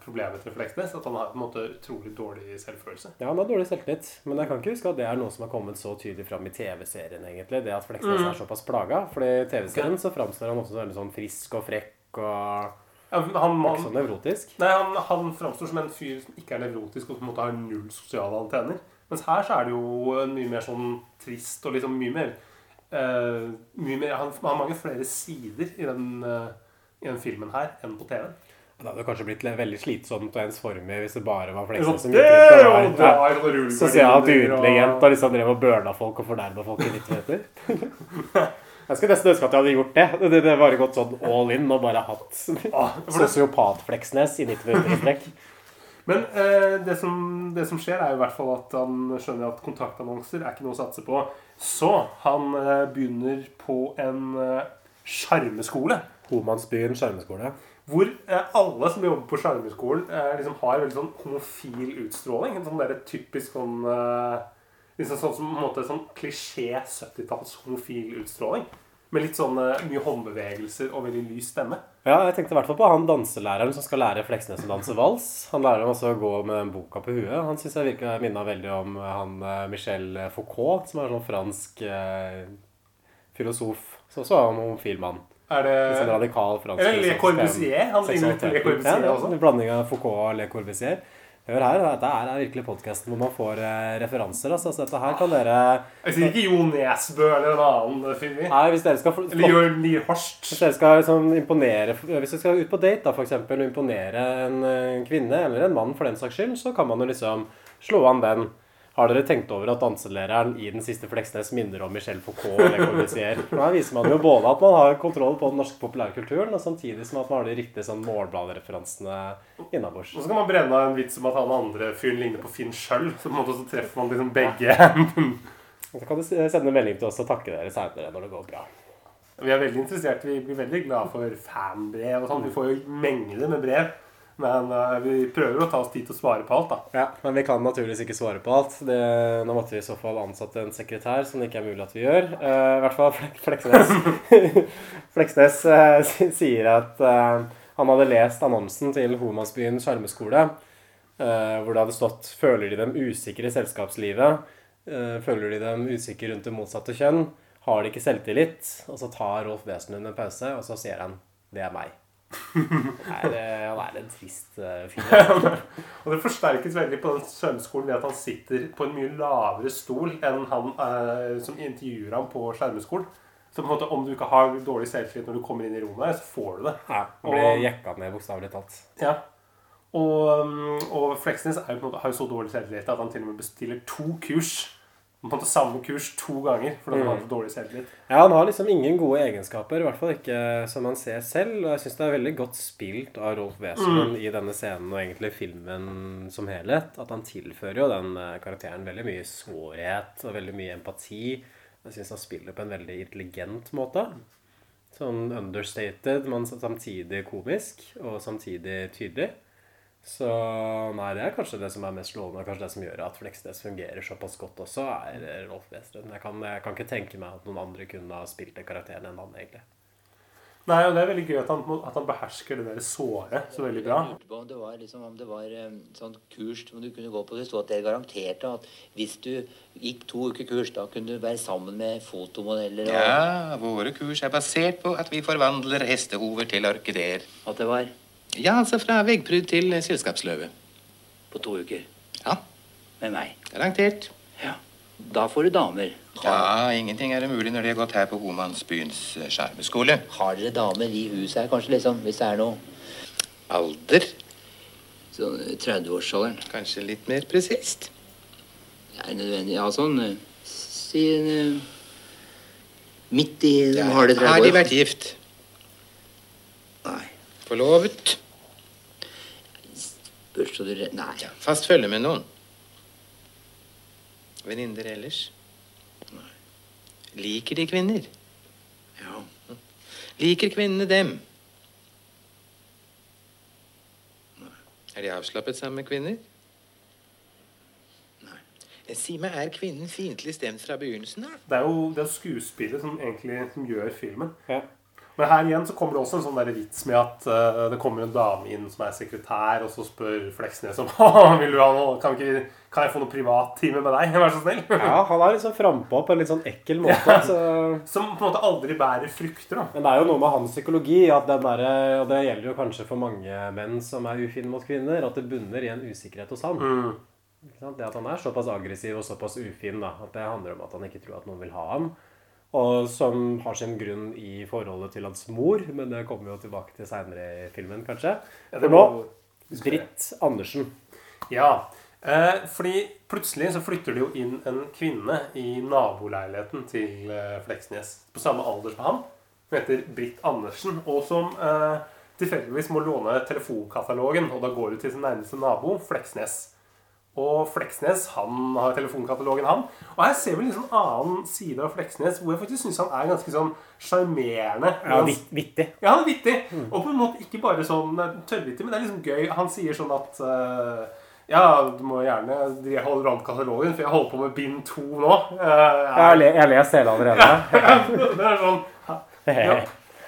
problemet til Fleksnes. At han har på en måte utrolig dårlig selvfølelse. Ja, han har dårlig selvtillit, men jeg kan ikke huske at det er noe som har kommet så tydelig fram i TV-serien, egentlig. Det at Fleksnes er såpass plaga. For i TV-serien så framstår han også veldig sånn frisk og frekk og Ja, han, ikke så nevrotisk. nei, han, han framstår som en fyr som ikke er nevrotisk og på en måte har null sosiale antenner. Mens her så er det jo mye mer sånn trist og liksom mye mer eh, mye mer, han, han har mange flere sider i den, uh, i den filmen her enn på TV. Det hadde kanskje blitt veldig slitsomt og ensformig hvis det bare var Fleksnes som gikk det rundt og var ja, sosialt uintelligent og liksom drev og burna folk og fornærma folk i 90 meter. [LAUGHS] Jeg skulle nesten ønske at jeg hadde gjort det. Det, det bare gått sånn all in og bare hatt [LAUGHS] sosiopat-Fleksnes i 90 minutter i strekk. Men eh, det, som, det som skjer, er jo i hvert fall at han skjønner at kontaktannonser er ikke noe å satse på. Så han eh, begynner på en eh, sjarmeskole. Homansbyen skjermeskole. Hvor eh, alle som jobber på sjarmeskolen, eh, liksom har veldig sånn homofil utstråling. En sånn der typisk sånn eh, liksom sånn som måte sånn klisjé 70-talls homofil utstråling. Med litt sånn eh, mye håndbevegelser og veldig lys stemme. Ja, jeg tenkte i hvert fall på han danselæreren som skal lære Fleksnes å danse vals. Han lærer ham også å gå med boka på huet. Han syns jeg virka minna veldig om han eh, Michel Foucault, som er en sånn fransk eh, filosof. Så også er han homofil mann. Er det Litt sånn radikal fransk Eller Le Corbusier. Han ligner litt på Le. Corbusier ja, også. En blanding av Foucault og Le Corbusier. Hør her, dette er virkelig podkasten hvor man får eh, referanser. Altså. Så dette her kan dere Jeg sier ikke Jo Nesbø eller en annen fyr. vi. Nei, hvis dere skal Eller Jørn Lier Horst. Hvis dere skal liksom imponere Hvis dere skal ut på date, da, for eksempel, og imponere en eh, kvinne eller en mann for den saks skyld, så kan man jo liksom slå an den. Har dere tenkt over at danselæreren i Den siste Fleksnes minner om Michel Foucault eller Corbusier? Da viser man jo både at man har kontroll på den norske populærkulturen, og samtidig som at man har de riktige sånn målbladreferansene innabords. Og så kan man brenne av en vits om at han andre fyren ligner på Finn sjøl. Så på en måte så treffer man liksom begge. Så kan du sende en melding til oss og takke dere seinere når det går bra. Vi er veldig interessert. Vi blir veldig glad for fanbrev og sånn. Vi får jo mengder med brev. Men uh, vi prøver å ta oss tid til å svare på alt, da. Ja, Men vi kan naturligvis ikke svare på alt. Det, nå måtte vi i så fall ansatt en sekretær, som det ikke er mulig at vi gjør. Uh, I hvert fall Flek Fleksnes. [LAUGHS] Fleksnes uh, sier at han hadde lest annonsen til Homansbyen skjermeskole, hvor det hadde stått 'Føler de dem usikre i selskapslivet?' 'Føler de dem usikre rundt det motsatte kjønn?' 'Har de ikke selvtillit?' Og så tar Rolf Wesenlund en pause, og så sier han 'Det er meg'. Nei, det, han er en trist uh, fyr. [LAUGHS] Og det forsterkes veldig på den svømmeskolen ved at han sitter på en mye lavere stol enn han uh, som intervjuer ham på skjermeskolen. Så på en måte, om du ikke har dårlig selvtillit når du kommer inn i rommet, her, så får du det. Ja, han blir jekka ned, bokstavelig talt. Ja. Og, um, og Fleksnes jo måte, har jo så dårlig selvtillit at han til og med bestiller to kurs. På en måte Samme kurs to ganger fordi han har så dårlig selvtillit. Ja, Han har liksom ingen gode egenskaper, i hvert fall ikke som han ser selv. Og jeg syns det er veldig godt spilt av Rolf Wesenlund i denne scenen og egentlig filmen som helhet. At han tilfører jo den eh, karakteren veldig mye sårhet og veldig mye empati. Jeg syns han spiller på en veldig intelligent måte. Sånn understated, men samtidig komisk og samtidig tydelig. Så nei, det er kanskje det som er mest lovende, og kanskje det som gjør at Fleksnes fungerer såpass godt også, er Rolf Wesenlund. Jeg, kan- jeg kan ikke tenke meg at noen andre kunne ha spilt den karakteren enn han, egentlig. Nei, og det er veldig gøy at han, at han behersker det der såret så veldig bra. Jeg lurte på om det var, liksom, om det var eh, sånn kurs som du kunne gå på. Det sto at dere garanterte at hvis du gikk to uker kurs, da kunne du være sammen med fotomodeller og Ja, våre kurs er basert på at vi forvandler hestehover til orkideer. At det var Ja, altså fra veggpryd til selskapsløve. på to uker Ja, med meg. garantert. Ja. Da får du damer. Ja, ingenting er umulig når de har gått her på Homansbyens eh, skjermeskole. Har dere damer i huset her, kanskje, liksom? Hvis det er noe Alder, sånn eh, 30-årsalderen? kanskje litt mer presist. Det Er nødvendig Ja, sånn eh, Si en eh, Midt i de Ja, harde 30 har de vært gift? Nei. Forlovet? Spørs så du re- Nei. Ja, fast følge med noen? Venninner ellers? Nei. Liker de kvinner? Ja. Liker kvinnene dem? Nei. Er de avslappet sammen med kvinner? Nei. Eh, Si meg, er kvinnen fiendtlig stemt fra begynnelsen av? Det er jo det er skuespillet som egentlig som gjør filmen. Ja. Men her igjen så kommer det også en sånn der vits med at uh, det kommer en dame inn som er sekretær, og så spør Fleksnes om [LAUGHS] «Haha, vil du ha noe, kan, ikke, kan jeg få noe privattime med deg. [LAUGHS] Vær så snill. ja, han er liksom frampå på en litt sånn ekkel måte. Så Som på en måte aldri bærer frukter. da. Men det er jo noe med hans psykologi, at den der, og det gjelder jo kanskje for mange menn som er ufine mot kvinner, at det bunner i en usikkerhet hos han. Mm. Det at han er såpass aggressiv og såpass ufin, da, at det handler om at han ikke tror at noen vil ha ham. Og som har sin grunn i forholdet til hans mor, men det kommer vi jo tilbake til seinere i filmen, kanskje. For nå Britt Andersen. Ja, eh, fordi plutselig så flytter det jo inn en kvinne i naboleiligheten til eh, Fleksnes. På samme alder som han. Hun heter Britt Andersen, og som eh, tilfeldigvis må låne telefonkatalogen. Og da går hun til sin nærmeste nabo, Fleksnes. Og Fleksnes han har telefonkatalogen, han. Og her ser vi en liksom annen side av Fleksnes, hvor jeg faktisk syns han er ganske sånn sjarmerende. Ja, vittig. Ja, han er vittig. Og på en måte ikke bare sånn tørrvittig, men det er liksom gøy. Han sier sånn at uh, Ja, du må gjerne holde an katalogen, for jeg holder på med bind to nå. Uh, Jeg jeg har lest hele allerede. [LAUGHS] det er sånn [LAUGHS] ja,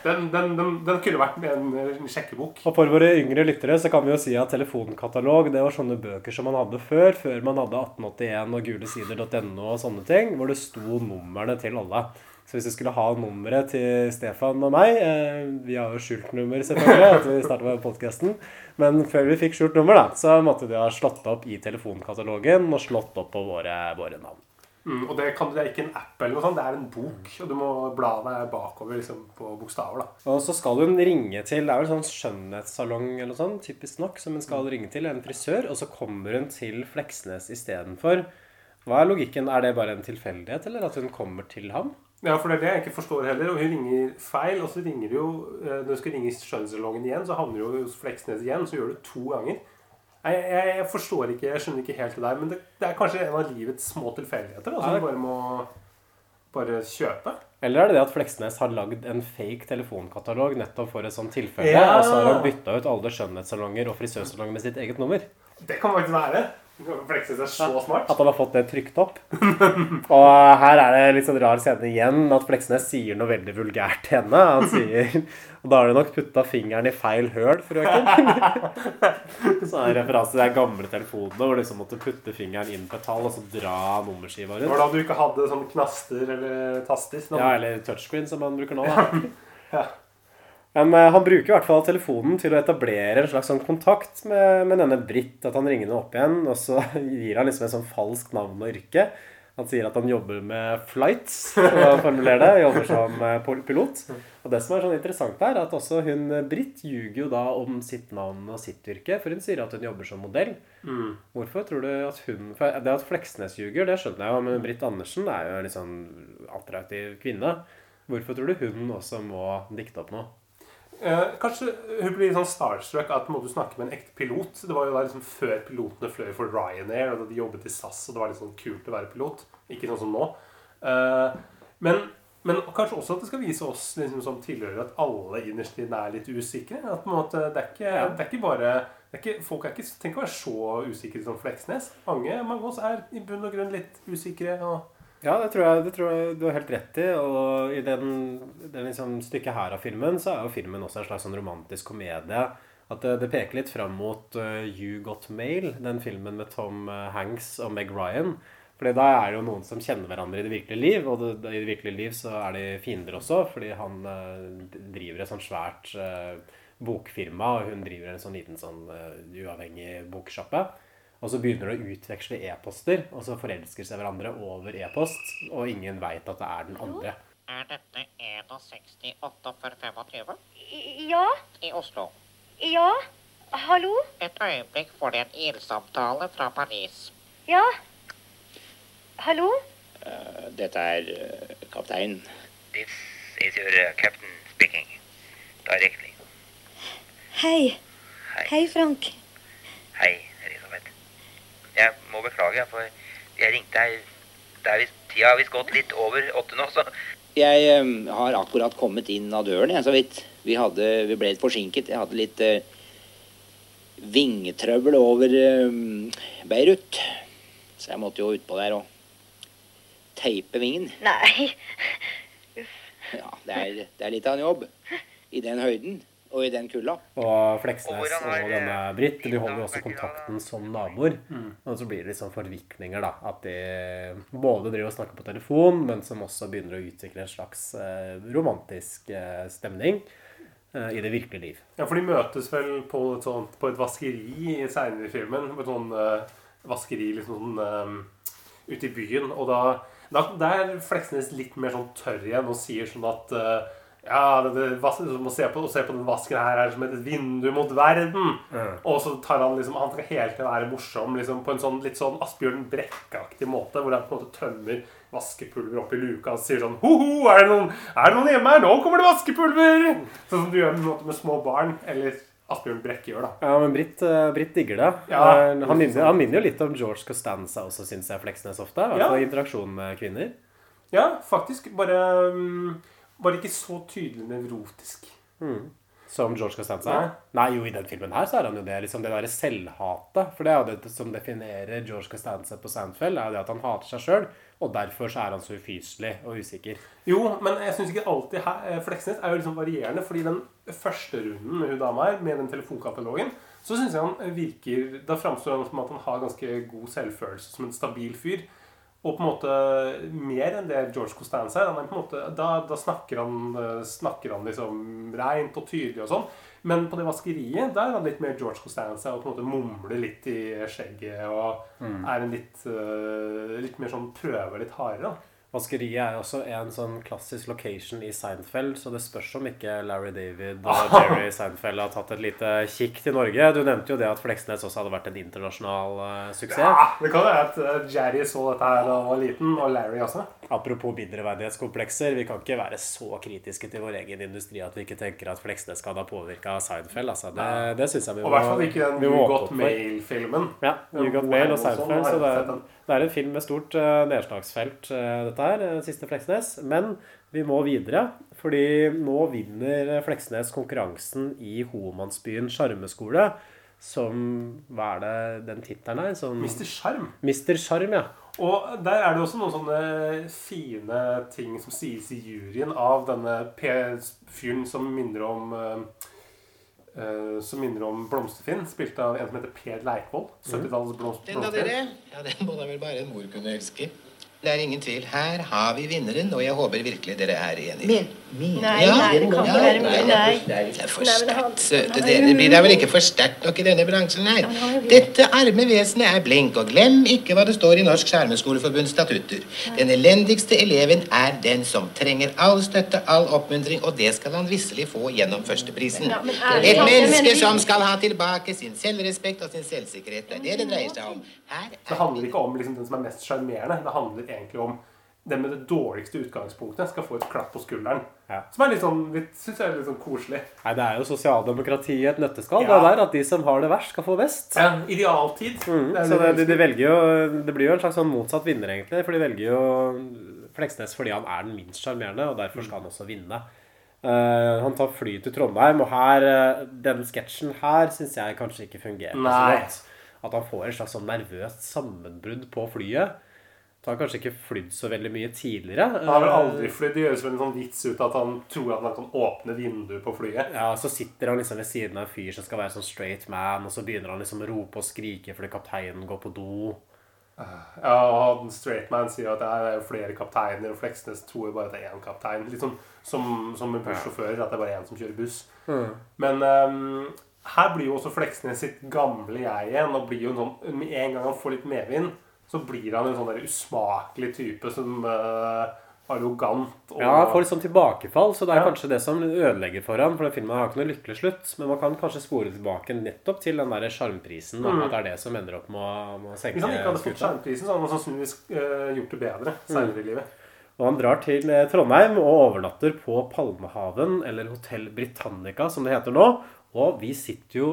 den, den, den, den kunne vært en sjekkebok. Og for våre yngre lyttere så kan vi jo si at telefonkatalog det var sånne bøker som man hadde før, før man hadde 1881 og gulesider.no og sånne ting, hvor det sto numrene til alle. Så hvis du skulle ha nummeret til Stefan og meg eh, Vi har jo skjult nummer, selvfølgelig, at vi starta med podkasten. Men før vi fikk skjult nummer, da, så måtte de ha slått opp i telefonkatalogen og slått opp på våre, våre navn. Mm, og det, kan, det er ikke en app eller noe sånt, det er en bok. Og du må bla deg bakover liksom, på bokstaver. da. Og så skal hun ringe til Det er vel sånn skjønnhetssalong eller noe sånt, typisk nok, som hun skal ringe til. En frisør. Og så kommer hun til Fleksnes istedenfor. Hva er logikken? Er det bare en tilfeldighet, eller at hun kommer til ham? Ja, for det er det jeg ikke forstår heller. Og hun ringer feil, og så ringer du jo eh, Når du skal ringe i skjønnssalongen igjen, så havner du hos Fleksnes igjen. Så gjør du to ganger. Jeg, jeg, jeg forstår ikke, jeg skjønner ikke helt det der. Men det, det er kanskje en av livets små tilfeldigheter da, som du bare må bare kjøpe. Eller er det det at Fleksnes har lagd en fake telefonkatalog nettopp for et sånt tilfelle? Ja. Og så har han bytta ut alle skjønnhetssalonger og frisørsalonger med sitt eget nummer? Det kan faktisk være. [LAUGHS] Fleksnes er så smart. At han har fått det trykt opp. Og her er det litt sånn rar scene igjen, at Fleksnes sier noe veldig vulgært til henne. Han sier [LAUGHS] Og da har du nok putta fingeren i feil høl, frøken. [LAUGHS] Så er det referanse til de gamle telefonene hvor du liksom måtte putte fingeren inn på et tall og så dra nummerskiva Det var rundt. da du ikke hadde sånn knaster eller taster. Sånn. Ja, eller touchscreen, som man bruker nå. da. Ja. Men eh, han bruker i hvert fall telefonen til å etablere en slags sånn kontakt med, med denne Britt. At han ringer henne opp igjen, og så [LAUGHS] gir han liksom et sånn falskt navn og yrke. Han sier at han jobber med flights, for å formulere det. Jobber som eh, pilot. Og det som er sånn interessant er at også hun eh, Britt ljuger jo da om sitt navn og sitt yrke. For hun sier at hun jobber som modell. Hvorfor tror du at hun for Det at Fleksnes ljuger, det skjønner jeg jo, men Britt Andersen er jo en litt sånn attraktiv kvinne. Hvorfor tror du hun også må dikte opp noe? Eh, kanskje hun blir sånn starstruck at må du snakke med en ekte pilot. Det var jo da liksom før pilotene fløy for Ryanair, og da de jobbet i SAS, og det var litt sånn kult å være pilot. Ikke sånn som nå. Eh, men, men kanskje også at det skal vise oss liksom, som tilhørere at alle innerst inne er litt usikre. At på en måte, det, er ikke, det er ikke bare det er ikke, Folk er ikke, trenger ikke å være så usikre som Fleksnes. Mange, mange av oss er i bunn og grunn litt usikre. og Ja, det tror, jeg, det tror jeg du har helt rett i. Og i den, den liksom stykket her av filmen, så er jo filmen også en slags sånn romantisk komedie. At det, det peker litt fram mot uh, You Got Mail, den filmen med Tom uh, Hanks og Meg Ryan. Fordi da er det jo noen som kjenner hverandre i det virkelige liv, og det, i det virkelige liv så er de fiender også, fordi han uh, driver et sånt svært bokfirma, og hun driver en sånn liten sånn uavhengig boksjappe. Og så begynner de å utveksle e-poster, og så forelsker seg hverandre over e-post, og ingen veit at det er den andre. Er dette 61 for 25 Ja, i Oslo? ja. Hallo? Et øyeblikk får de en ildsamtale fra Paris. Ja. Hallo? Dette er kaptein. kapteinen. This is your uh, captain speaking. Directly. Hei. Hei. Hei, Frank. Hei. Jeg må beklage, for jeg ringte deg det er visst, Tida har visst gått litt over åtte nå, så Jeg eh, har akkurat kommet inn av døren, jeg, så vidt. Vi, hadde, vi ble litt forsinket. Jeg hadde litt eh, vingetrøbbel over eh, Beirut. Så jeg måtte jo utpå der og teipe vingen. Nei. [LAUGHS] Ja, det er, det er litt av en jobb. I den høyden og i den kulda. Og Fleksnes Og og denne Britt de holder jo også kontakten som naboer. Og så blir det sånn forviklinger, da. At de både driver og snakker på telefon, men som også begynner å utvikle en slags eh, romantisk eh, stemning eh, i det virkelige liv. Ja, for de møtes vel på et, sånt, på et vaskeri seinere i filmen. På et sånt eh, vaskeri liksom sånn eh, ute i byen. Og da, da, da er Fleksnes litt mer sånn tørr igjen og sier sånn at eh, ja, det, det, må se på, å se på den vasken her er som et vindu mot verden. Og så tar han liksom Han skal hele tiden være morsom liksom, på en sånn litt sånn Asbjørn Brekke-aktig måte, hvor han på en måte tømmer vaskepulver opp i luka og sier sånn Ho-ho, er, det noen- er det noen hjemme her? Nå kommer det vaskepulver! Sånn som du gjør med, med små barn. Eller Asbjørn Brekke gjør, da. Ja, men Britt, eh, Britt digger det. Ja. Eh, han, minner, han minner jo litt om George Costanza også, syns jeg, Fleksnes ofte. I hvert Ja. fall i interaksjon med kvinner. Ja, faktisk. Bare, mm, bare ikke så tydelig nevrotisk. Som George Costanza. Nei. Nei. jo, i den filmen her så er han jo det. liksom Det derre selvhatet. For det er jo det som definerer George Costanza på Seinfeld, er jo det at han hater seg sjøl. Og derfor så er han så ufyselig og usikker. Jo, men jeg syns ikke alltid her, eh, Fleksnes er jo liksom varierende. fordi den første runden med hun dama her, med den telefonkatalogen, så syns jeg han virker Da framstår han som at han har ganske god selvfølelse som en stabil fyr. Og på en måte mer enn det George Costanza er. Han er på en måte, da, da snakker han, eh, snakker han liksom reint og tydelig og sånn. Men på det vaskeriet der er han litt mer George Costanza og på en måte mumler litt i skjegget og er en litt, eh, litt mer sånn prøver litt hardere. da. Vaskeriet er jo også en sånn klassisk location i Seinfeld, så det spørs om ikke Larry David og [LAUGHS] Jerry Seinfeld har tatt et lite kikk til Norge. Du nevnte jo det at Fleksnes også hadde vært en internasjonal uh, suksess. Ja, det kan være at eh, Jerry så dette her da han var liten, og Larry også. Apropos mindreverdighetskomplekser, vi kan ikke være så kritiske til vår egen industri at vi ikke tenker at Fleksnes kan ha påvirka Seinfeld. Altså. Det, det syns jeg vi Og i hvert fall ikke den You Got Mail-filmen. Ja, You Got Mail og Seinfeld. Så det er, det er en film med stort uh, nedslagsfelt, uh, dette her. eh, Siste Fleksnes. Men vi må videre, fordi nå vinner Fleksnes konkurransen i Homansbyen Sjarmeskole. Som Hva er det den tittelen er? Mister. Sjarm. Mister Sjarm, ja. Og der er det også noen sånne fine ting som sies i juryen av denne P-fyren som minner om eh, eh, Som minner om Blomsterfinn, spilt av en som heter Per Leikvoll. 70-tallets blomst Den da, dere? Ja, den må da vel bare en mor kunne elske. Det er ingen tvil. Her har vi vinneren, og jeg håper virkelig dere er enige. Nei, nei, det kan ikke være mulig. Nei. Det er for sterkt, søte dere. Blir da vel ikke for sterkt nok i denne bransjen her. er Dette arme vesenet er blink, og glem ikke hva det står i Norsk Skjermeskoleforbunds statutter. Den elendigste eleven er den som trenger all støtte, all oppmuntring, og det skal han visselig få gjennom førsteprisen. Et menneske som skal ha tilbake sin selvrespekt og sin selvsikkerhet. Det er det det dreier seg om. Her Det handler ikke om liksom, den som er mest sjarmerende. Det handler egentlig om den med det dårligste utgangspunktet skal få et klapp på skulderen. Ja. Som er litt sånn, litt, synes jeg er litt sånn koselig. Nei, det er jo sosialdemokratiet i et nøtteskall. Ja. Det er der at de som har det verst, skal få best. Ja, idealtid. Mm, Det så det, de, de velger jo Det blir jo en slags sånn motsatt vinner, egentlig. For de velger jo Fleksnes fordi han er den minst sjarmerende, og derfor skal han også vinne. Uh, han tar fly til Trondheim, og her uh, denne sketsjen her syns jeg kanskje ikke fungerer så godt. At han får et slags sånn nervøst sammenbrudd på flyet. Har kanskje ikke flydd så veldig mye tidligere. Han har vel aldri flydd. Det gjøres vel en sånn vits ut at han tror at han kan åpne vinduet på flyet. Ja, Så sitter han liksom ved siden av en fyr som skal være sånn straight man, og så begynner han liksom å rope og skrike fordi kapteinen går på do. Ja, og straight man sier at det er jo flere kapteiner, og Fleksnes tror bare at det er én kaptein. Litt sånn som, som med bussjåfører, at det er bare én som kjører buss. Mm. Men um, her blir jo også Fleksnes sitt gamle jeg igjen. Og blir jo en sånn, Med en gang han får litt medvind, så blir han en sånn der usmakelig type som uh, arrogant. Og, Ja, han får litt sånn tilbakefall, så det er Ja. kanskje det som ødelegger for ham. For den filmen har ikke noe lykkelig slutt. Men man kan kanskje spore tilbake nettopp til den der sjarmprisen. Mm. At det er det som ender opp med å, med å senke Hvis han ikke hadde fått sjarmprisen, så hadde han sannsynligvis uh, gjort det bedre senere i livet. Og han drar til eh, Trondheim og overnatter på Palmehaven, eller Hotell Britannica, som det heter nå. Og vi sitter jo,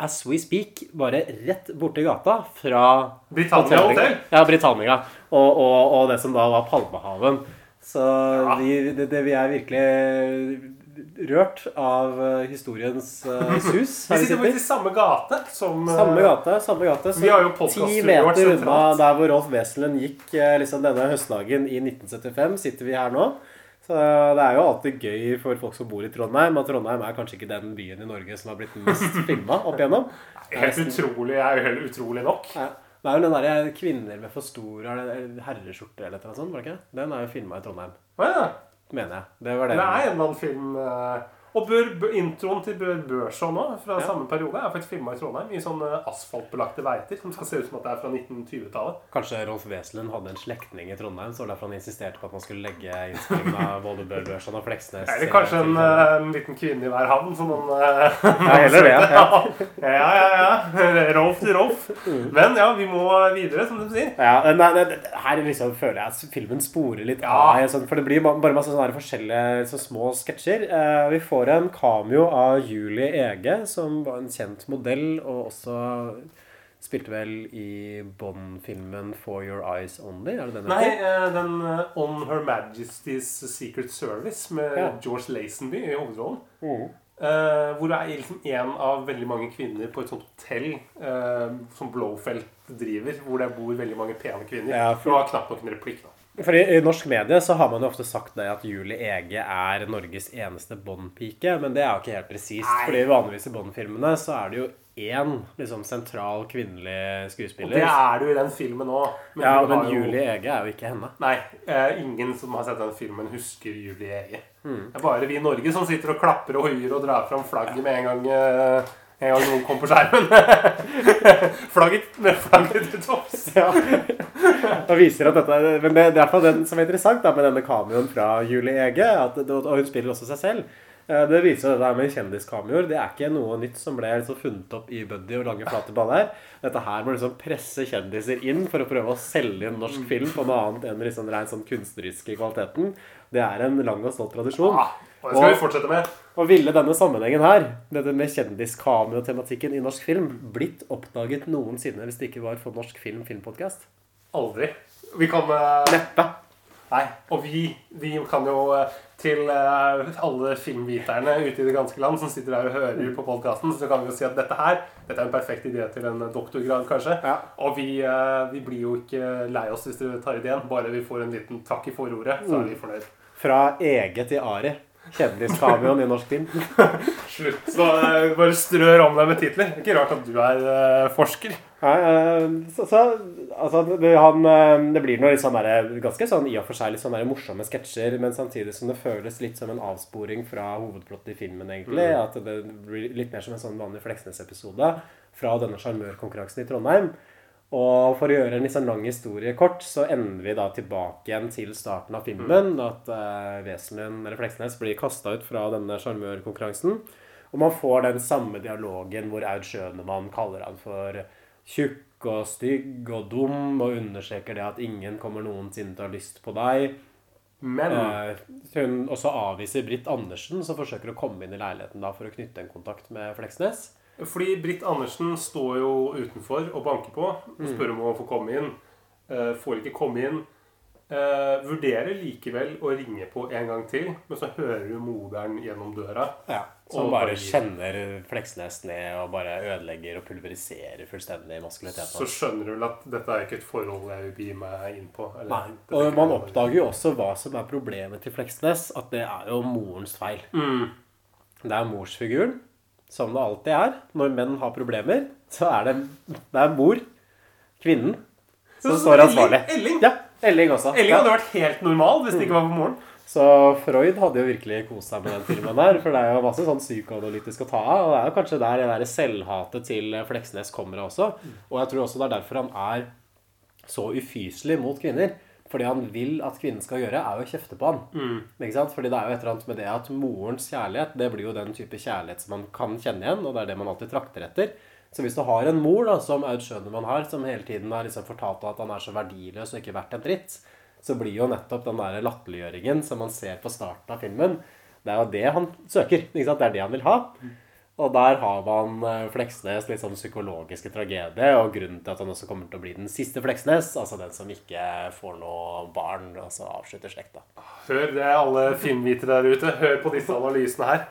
as we speak, bare rett borti gata fra Britannia hotell? Ja, Britannia. Og, og, og det som da var Palmehaven. Så vi, det, det, vi er virkelig rørt av eh, historiens uh, sus. [LAUGHS] Vi sitter faktisk i samme gate som eh, Samme gate. samme gate så Vi har jo Ti meter unna der hvor Rolf Weselen gikk liksom denne høstdagen i 1975, sitter vi her nå. Det er jo alltid gøy for folk som bor i Trondheim, at Trondheim er kanskje ikke den byen i Norge som har blitt mest [LAUGHS] filma opp igjennom. Helt utrolig er jo helt utrolig nok. Ja. Det er jo den derre 'Kvinner med for store herreskjorter' eller noe sånt, var det ikke? Den er jo filma i Trondheim. Å ja. Mener jeg. Det var Det det. er en eller annen film eh, Og bør, introen til Bør Børson nå, fra Ja. samme periode, er faktisk filma i Trondheim. I sånne asfaltbelagte veiter som skal se ut som at det er fra 1920-tallet. Kanskje Rolf Weselund hadde en slektning i Trondheim, så var det derfor han insisterte på at man skulle legge innspillingen av [LAUGHS] både Bør Børson og Fleksnes. Eller kanskje en, eh, en liten kvinne i hver havn, som han eh, [LAUGHS] Ja, heller det, ja. [LAUGHS] ja, ja, ja. Rolf til Rolf. Men ja, vi må videre, som du sier. Ja, nei, nei, Her liksom føler jeg at filmen sporer litt av. Sånn, for det blir bare masse sånne forskjellige så små sketsjer. Eh, vi får en cameo av Julie Ege, som var en kjent modell, og også spilte vel i Bond-filmen For Your Eyes Only. Er det den Nei, eh, den eh, On Her Majesty's Secret Service med Ja. George Lazenby i hovedrollen. Mm. Uh, hvor det er liksom en av veldig mange kvinner på et sånt hotell uh, som Blowfelt driver. Hvor det bor veldig mange pene kvinner. Ja, for... Du har knapt nok en replikk. For i, I norsk medie så har man jo ofte sagt det at Julie Ege er Norges eneste Bond-pike, men det er jo ikke helt presist. Fordi vanligvis i Bond-filmene så er det jo én liksom, sentral kvinnelig skuespiller. Og det er det jo i den filmen òg. ja, men Julie Ege er jo ikke henne. Nei, eh, ingen som har sett den filmen, husker Julie Ege. Mm. Det er bare vi i Norge som sitter og klapper og hoier og drar fram flagget med en gang, eh, en gang noen kom på skjermen. [LAUGHS] flagget med flagget til topps. Ja. Og viser at dette er, Men det, er i hvert fall den som er interessant da, med denne kameoen fra Julie Ege. At, og hun spiller også seg selv. Eh, Det viser jo det der med kjendiskameoer. Det er ikke noe nytt som ble liksom funnet opp i Buddy og Lange flate baller. Dette her må liksom presse kjendiser inn for å prøve å selge en norsk film på noe annet enn liksom sånn kunstneriske kvaliteten. Det er en lang og stolt tradisjon. Ja, og det skal vi fortsette med. Og ville denne sammenhengen her, dette med kjendiskameo-tematikken i norsk film, blitt oppdaget noensinne hvis det ikke var for Norsk Film Filmpodkast? Aldri. Vi kan uh... Neppe. Nei. Og vi, vi kan jo uh, til eh, alle filmviterne ute i det ganske land som sitter der og hører på podkasten, så kan vi jo si at dette her dette er en perfekt idé til en doktorgrad, kanskje. Og vi, vi blir jo ikke lei oss hvis dere tar ideen. Bare vi får en liten takk i forordet, så er vi fornøyd. Fra Ege til Ari. Kjendiscameoen i norsk film. [LAUGHS] Slutt. Så eh, bare strør om deg med titler. Ikke rart at du er eh, forsker. Nei, eh, så, så altså, det, han, det blir noe sånn der, ganske sånn i og for seg litt sånn der morsomme sketsjer, men samtidig som det føles litt som en avsporing fra hovedplottet i filmen, egentlig. Mm. At det blir litt mer som en sånn vanlig Fleksnes-episode fra denne sjarmørkonkurransen i Trondheim. Og for å gjøre en litt sånn lang historie kort, så ender vi da tilbake igjen til starten av filmen. At uh, Weselen, eller Fleksnes, blir kasta ut fra denne sjarmørkonkurransen. Og man får den samme dialogen hvor Aud Schønemann kaller han for tjukk og stygg og dum, og understreker det at ingen kommer noensinne til å ha lyst på deg. Men uh, hun også avviser Britt Andersen, som forsøker å komme inn i leiligheten da for å knytte en kontakt med Fleksnes. Fordi Britt Andersen står jo utenfor og banker på og Mm. spør om å få komme inn. Eh, får ikke komme inn. Eh, vurderer likevel å ringe på en gang til, men så hører du moderen gjennom døra. Ja. Som bare kjenner Fleksnes ned og bare ødelegger og pulveriserer fullstendig maskuliteten. Så skjønner du vel at dette er ikke et forhold jeg vil gi meg inn på. eller- Nei. Og man oppdager jo også hva som er problemet til Fleksnes. At det er jo morens feil. Mm. Det er morsfiguren, som det alltid er. Når menn har problemer, så er det, det er mor, kvinnen, som så står ansvarlig. Elling. Ja, Elling også. Elling hadde vært helt normal hvis det ikke var for moren. Så Freud hadde jo virkelig kost seg med den filmen der. For det er jo masse sånn psykoanalytisk å ta av. Og det er jo kanskje der det der selvhatet til Fleksnes kommer også. Og jeg tror også det er derfor han er så ufyselig mot kvinner. Fordi han vil at kvinnen skal gjøre, er jo å kjefte på han. Mm. Ikke sant? Fordi det er jo et eller annet med det at morens kjærlighet, det blir jo den type kjærlighet som man kan kjenne igjen, og det er det man alltid trakter etter. Så hvis du har en mor, da, som Aud Schønemann har, som hele tiden har liksom fortalt at han er så verdiløs og ikke verdt en dritt, så blir jo nettopp den der latterliggjøringen som man ser på starten av filmen, det er jo det han søker. Ikke sant? Det er det han vil ha. Og der har man eh, Fleksnes litt sånn psykologiske tragedie, og grunnen til at han også kommer til å bli den siste Fleksnes, altså den som ikke får noe barn, altså avslutter slekta. Hør det, alle filmvitere der ute. Hør på disse analysene her.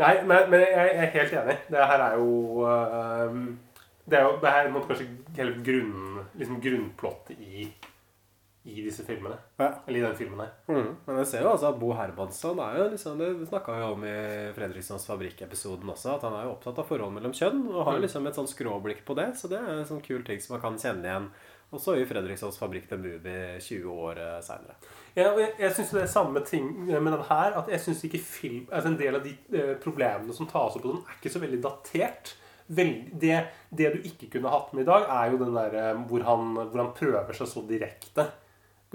Nei, men, men jeg er helt enig. Det her er jo øhm, Det er jo det her er kanskje hele grunn, liksom grunnplottet i, i disse filmene. Ja. Eller i den filmen her. Mm. Men jeg ser jo altså at Bo Hermansson er jo liksom Det snakka vi om i Fredrikssons Fabrikk-episoden også, at han er jo opptatt av forhold mellom kjønn, og har Mm. liksom et sånn skråblikk på det. Så det er en sånn kul ting som man kan kjenne igjen. Også i Fredrikssons Fabrikk The Movie 20 år eh, seinere. Ja, og jeg, jeg syns det er samme ting med den her. At jeg syns ikke film altså En del av de eh, problemene som tas opp på den, er ikke så veldig datert. Veldig, det, det du ikke kunne hatt med i dag, er jo den der eh, hvor han, hvor han prøver seg så direkte.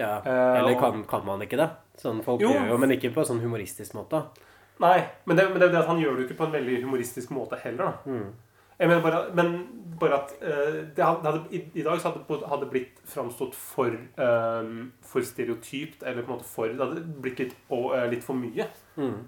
Ja. Eh, Eller kan, kan man ikke det? Sånn folk Jo. gjør jo, men ikke på en sånn humoristisk måte. Nei, men det, men det det at han gjør det jo ikke på en veldig humoristisk måte heller. da. Mm. Jeg mener bare, men bare at uh, det hadde, i, I dag så hadde det blitt framstått for, um, for stereotypt, eller på en måte for Det hadde blitt litt, og, uh, litt for mye. Mm.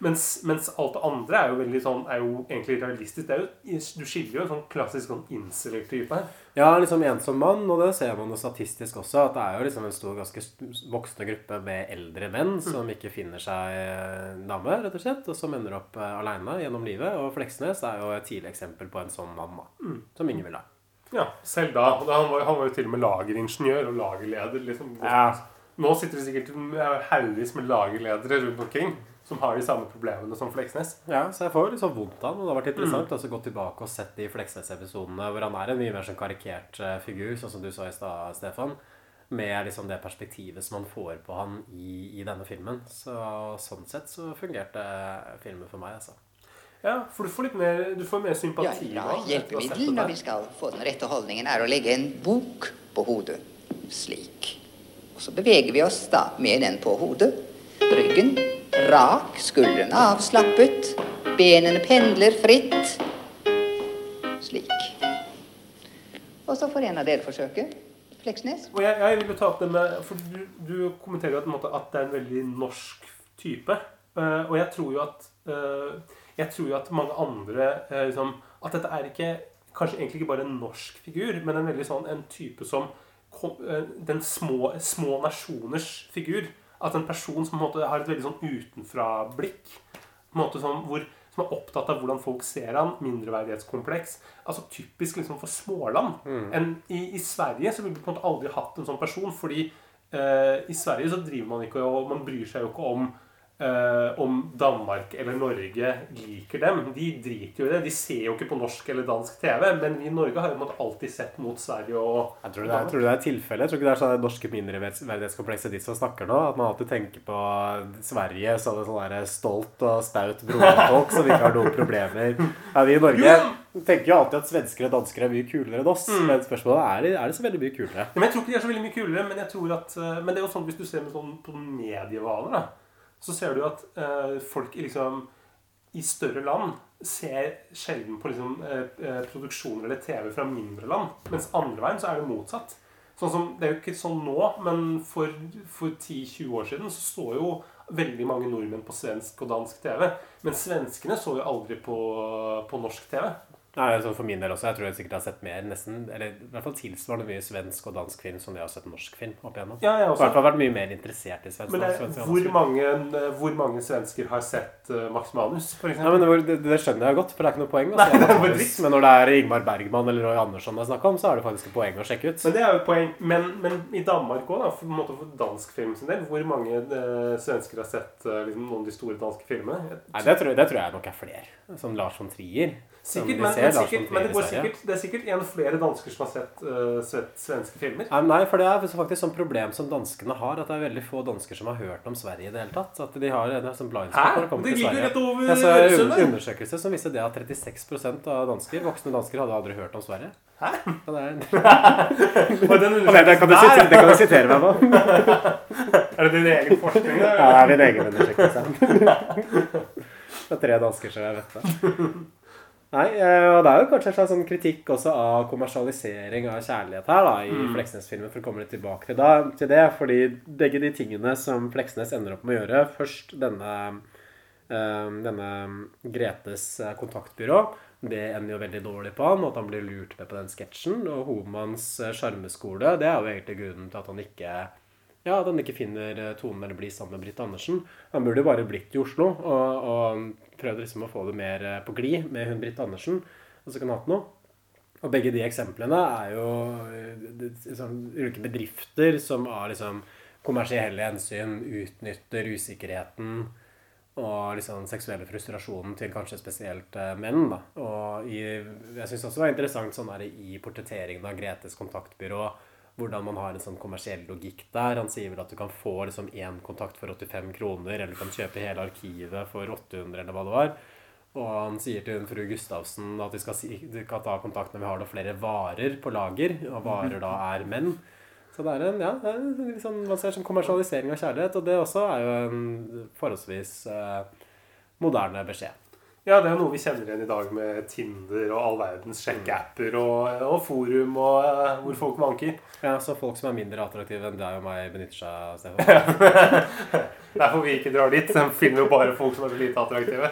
Mens, mens alt det andre er jo veldig sånn, er jo egentlig realistisk. Jo, du skiller jo en sånn klassisk sånn incel-type her. Ja, liksom ensom mann, og det ser man jo statistisk også, at det er jo liksom en stor, ganske voksende gruppe med eldre menn som ikke finner seg eh, dame, rett og slett, og som ender opp eh, aleine gjennom livet. Og Fleksnes er jo et tidlig eksempel på en sånn mann, da. Mm. Som ingen vil ha. Ja, selv da. Han, var, han var jo til og med lageringeniør og lagerleder. liksom. Ja. Nå sitter det sikkert eh, haugevis med lagerledere rundt omkring som har de samme problemene som Fleksnes. Ja, så jeg får litt sånn vondt av. Og det har vært interessant Mm. å gå tilbake og sett de Fleksnes-episodene hvor han er en mye mer sånn karikert eh, figur, sånn som du sa i stad, Stefan. Med liksom det perspektivet som man får på han i, i denne filmen. Så sånn sett så fungerte filmen for meg, altså. Ja, for du får litt mer, du får mer sympati. Ja, sett hjelpemiddel når vi skal få den rette holdningen, er å legge en bok på hodet. Slik. Og så beveger vi oss da med den på hodet. Ryggen rak, skuldrene avslappet, benene pendler fritt. Slik. Og så får en av dere forsøke. Fleksnes. Og jeg, jeg vil ta opp det med For du, du kommenterer jo at, det er en veldig norsk type. Eh, og jeg tror jo at eh, Jeg tror jo at mange andre eh, liksom, At dette er ikke kanskje egentlig ikke bare en norsk figur, men en veldig sånn en type som Den små, små nasjoners figur. At en person som på en har et veldig sånn utenfra-blikk. Som, hvor, som er opptatt av hvordan folk ser han. Mindreverdighetskompleks. Altså typisk liksom for småland. En, i, I Sverige så ville vi på en måte aldri hatt en sånn person, fordi eh, i Sverige så driver man ikke og man bryr seg jo ikke om eh, om Danmark eller Norge liker dem. De driter jo i det. De ser jo ikke på norsk eller dansk TV. Men vi i Norge har jo alltid sett mot Sverige og Jeg tror, det er, jeg tror det er tilfellet. Jeg tror ikke det er sånn det norske mindreverdighetskomplekset ditt som snakker nå. At man alltid tenker på Sverige som så sånn der stolt og staut broderfolk som ikke har noen problemer. Ja, vi i Norge tenker jo alltid at svensker og dansker er mye kulere enn oss. Men spørsmålet er, er det så veldig mye kulere. Ja, men Jeg tror ikke de er så veldig mye kulere, men jeg tror at eh, Men det er jo sånn hvis du ser med sånn, på medievaner, da, så ser du at eh, folk i liksom i større land ser sjelden på liksom, eh, eh, produksjoner eller TV fra mindre land. Mens andre veien så er det motsatt. Sånn som, Det er jo ikke sånn nå, men for, for 10-20 år siden så så jo veldig mange nordmenn på svensk og dansk TV. Men svenskene så jo aldri på, på norsk TV. Nei, altså For min del også. Jeg tror jeg sikkert har sett mer nesten, eller i hvert fall tilsvarende mye svensk og dansk film som jeg har sett norsk film opp igjennom. Ja, jeg I også. hvert fall vært mye mer interessert i svensk Men det, svensk hvor, mange, hvor mange svensker har sett uh, Max Manus, f.eks. Ja, men det, det, skjønner jeg godt, for det er ikke noe poeng. Altså, Nei, det [LAUGHS] manus. men når det er Ingmar Bergman eller Roy Andersson det er snakk om, så er det faktisk et poeng å sjekke ut. Men det er jo poeng. Men, men i Danmark òg, for, en måte for dansk film sin del, hvor mange eh, svensker har sett eh, liksom, noen av de store danske filmene? Nei, det tror, det tror jeg nok er flere. Som Lars von Trier. Sikkert, men, ser men, sikkert, men det, går sikkert, det er sikkert en flere dansker som har sett uh, sett svenske filmer. Nei, for det er faktisk sånn problem som danskene har. At det er veldig få dansker som har hørt om Sverige i det hele tatt. At de har en sånn blindspot når det kommer til Sverige. rett over Jeg så en undersøkelse som viste det at 36% av dansker, voksne dansker hadde aldri hørt om Sverige. Hæ? Ja, det er... [LAUGHS] Det, kan du sitere, sitere meg på. [LAUGHS] Er det din egen forskning? Ja, det er min egen undersøkelse. [LAUGHS] Det er tre dansker som jeg vet det. Nei, eh, og det er jo kanskje en sånn kritikk også av kommersialisering av kjærlighet her da, i Mm. Fleksnes-filmen, for å komme litt tilbake til, da, til det. Fordi begge de tingene som Fleksnes ender opp med å gjøre, først denne, denne Gretes eh, kontaktbyrå, det ender jo veldig dårlig på han, og at han blir lurt med på den sketsjen. Og Homanns eh, sjarmeskole, det er jo egentlig grunnen til at han ikke ja, at han ikke finner eh, tonen eller blir sammen med Britt Andersen. Han burde jo bare blitt i Oslo og, og prøvd liksom å få det mer på glid med hun Britt Andersen. Og så kan han hatt noe. Og begge de eksemplene er jo liksom, ulike bedrifter som av liksom kommersielle hensyn utnytter usikkerheten og liksom seksuelle frustrasjonen til kanskje spesielt eh, menn. da. Og i, jeg syns også det var interessant sånn der, i portretteringen av Gretes kontaktbyrå hvordan man har en sånn kommersiell logikk der. Han sier vel at du kan få liksom én kontakt for 85 kroner, eller du kan kjøpe hele arkivet for 800, eller hva det var. Og han sier til fru Gustavsen at de skal, si, de skal ta kontakt når vi har da flere varer på lager, og varer da er menn. Så det er en, ja, det er en sånn, ser som kommersialisering av kjærlighet, og det også er jo en forholdsvis eh, moderne beskjed. Ja, det er noe vi kjenner igjen i dag med Tinder og all verdens sjekkeapper og, og forum og uh, hvor folk vanker. Ja, Så folk som er mindre attraktive enn deg og meg, benytter seg av Stefan? [LAUGHS] Derfor vi ikke drar dit. De finner jo bare folk som er så lite attraktive.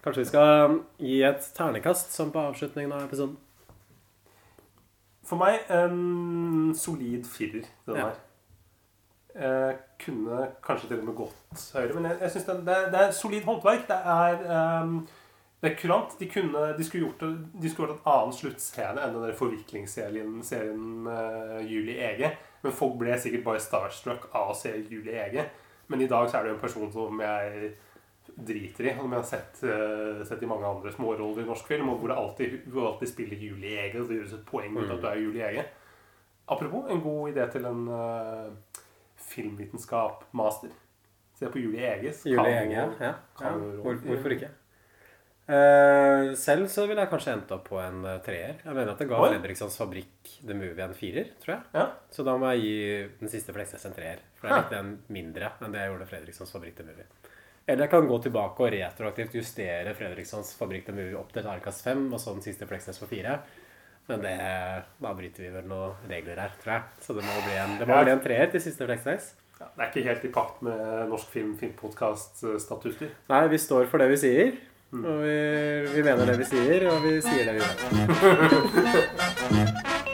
Kanskje vi skal gi et ternekast som på avslutningen av episoden? For meg en solid firer, den Ja. her. Eh, kunne kanskje til og med gått høyere, men jeg, jeg synes det, det, det er solid håndverk. Det er, um, det er kurant. De, kunne, de, skulle gjort, de skulle gjort en annen sluttscene enn den der forviklingsserien serien uh, Julie Ege. Men folk ble sikkert bare starstruck av å se Julie Ege. Men i dag så er det jo en person som jeg driter i, som jeg har sett, uh, sett i mange andre småroller i norsk film, og hvor det alltid, hvor alltid spiller Julie Ege, og det gjøres et poeng ut at du er Julie Ege. Apropos, en god idé til en uh, filmvitenskap-master. Se på Julie Eges. Julie Ege, ja. ja. Hvor, hvorfor ikke? Uh, selv så ville jeg kanskje endt opp på en uh, treer. Jeg mener at det ga Oi. Fredrikssons Fabrikk The Movie en firer, tror jeg. Ja. Så da må jeg gi den siste Fleksnes en treer. For jeg likte den mindre enn det jeg gjorde Fredrikssons Fabrikk The Movie. Eller jeg kan gå tilbake og retroaktivt justere Fredrikssons Fabrikk til Movie opp til Arkas 5, og så den siste Fleksnes for 4. Men det, da bryter vi vel noen regler her, tror jeg. Så det må bli en, det må bli en treer til siste Fleksnes. Ja, det er ikke helt i pakt med Norsk Film Filmpodkast-statutter. Nei, vi står for det vi sier. Og vi, vi mener det vi sier, og vi sier det vi mener. [LAUGHS]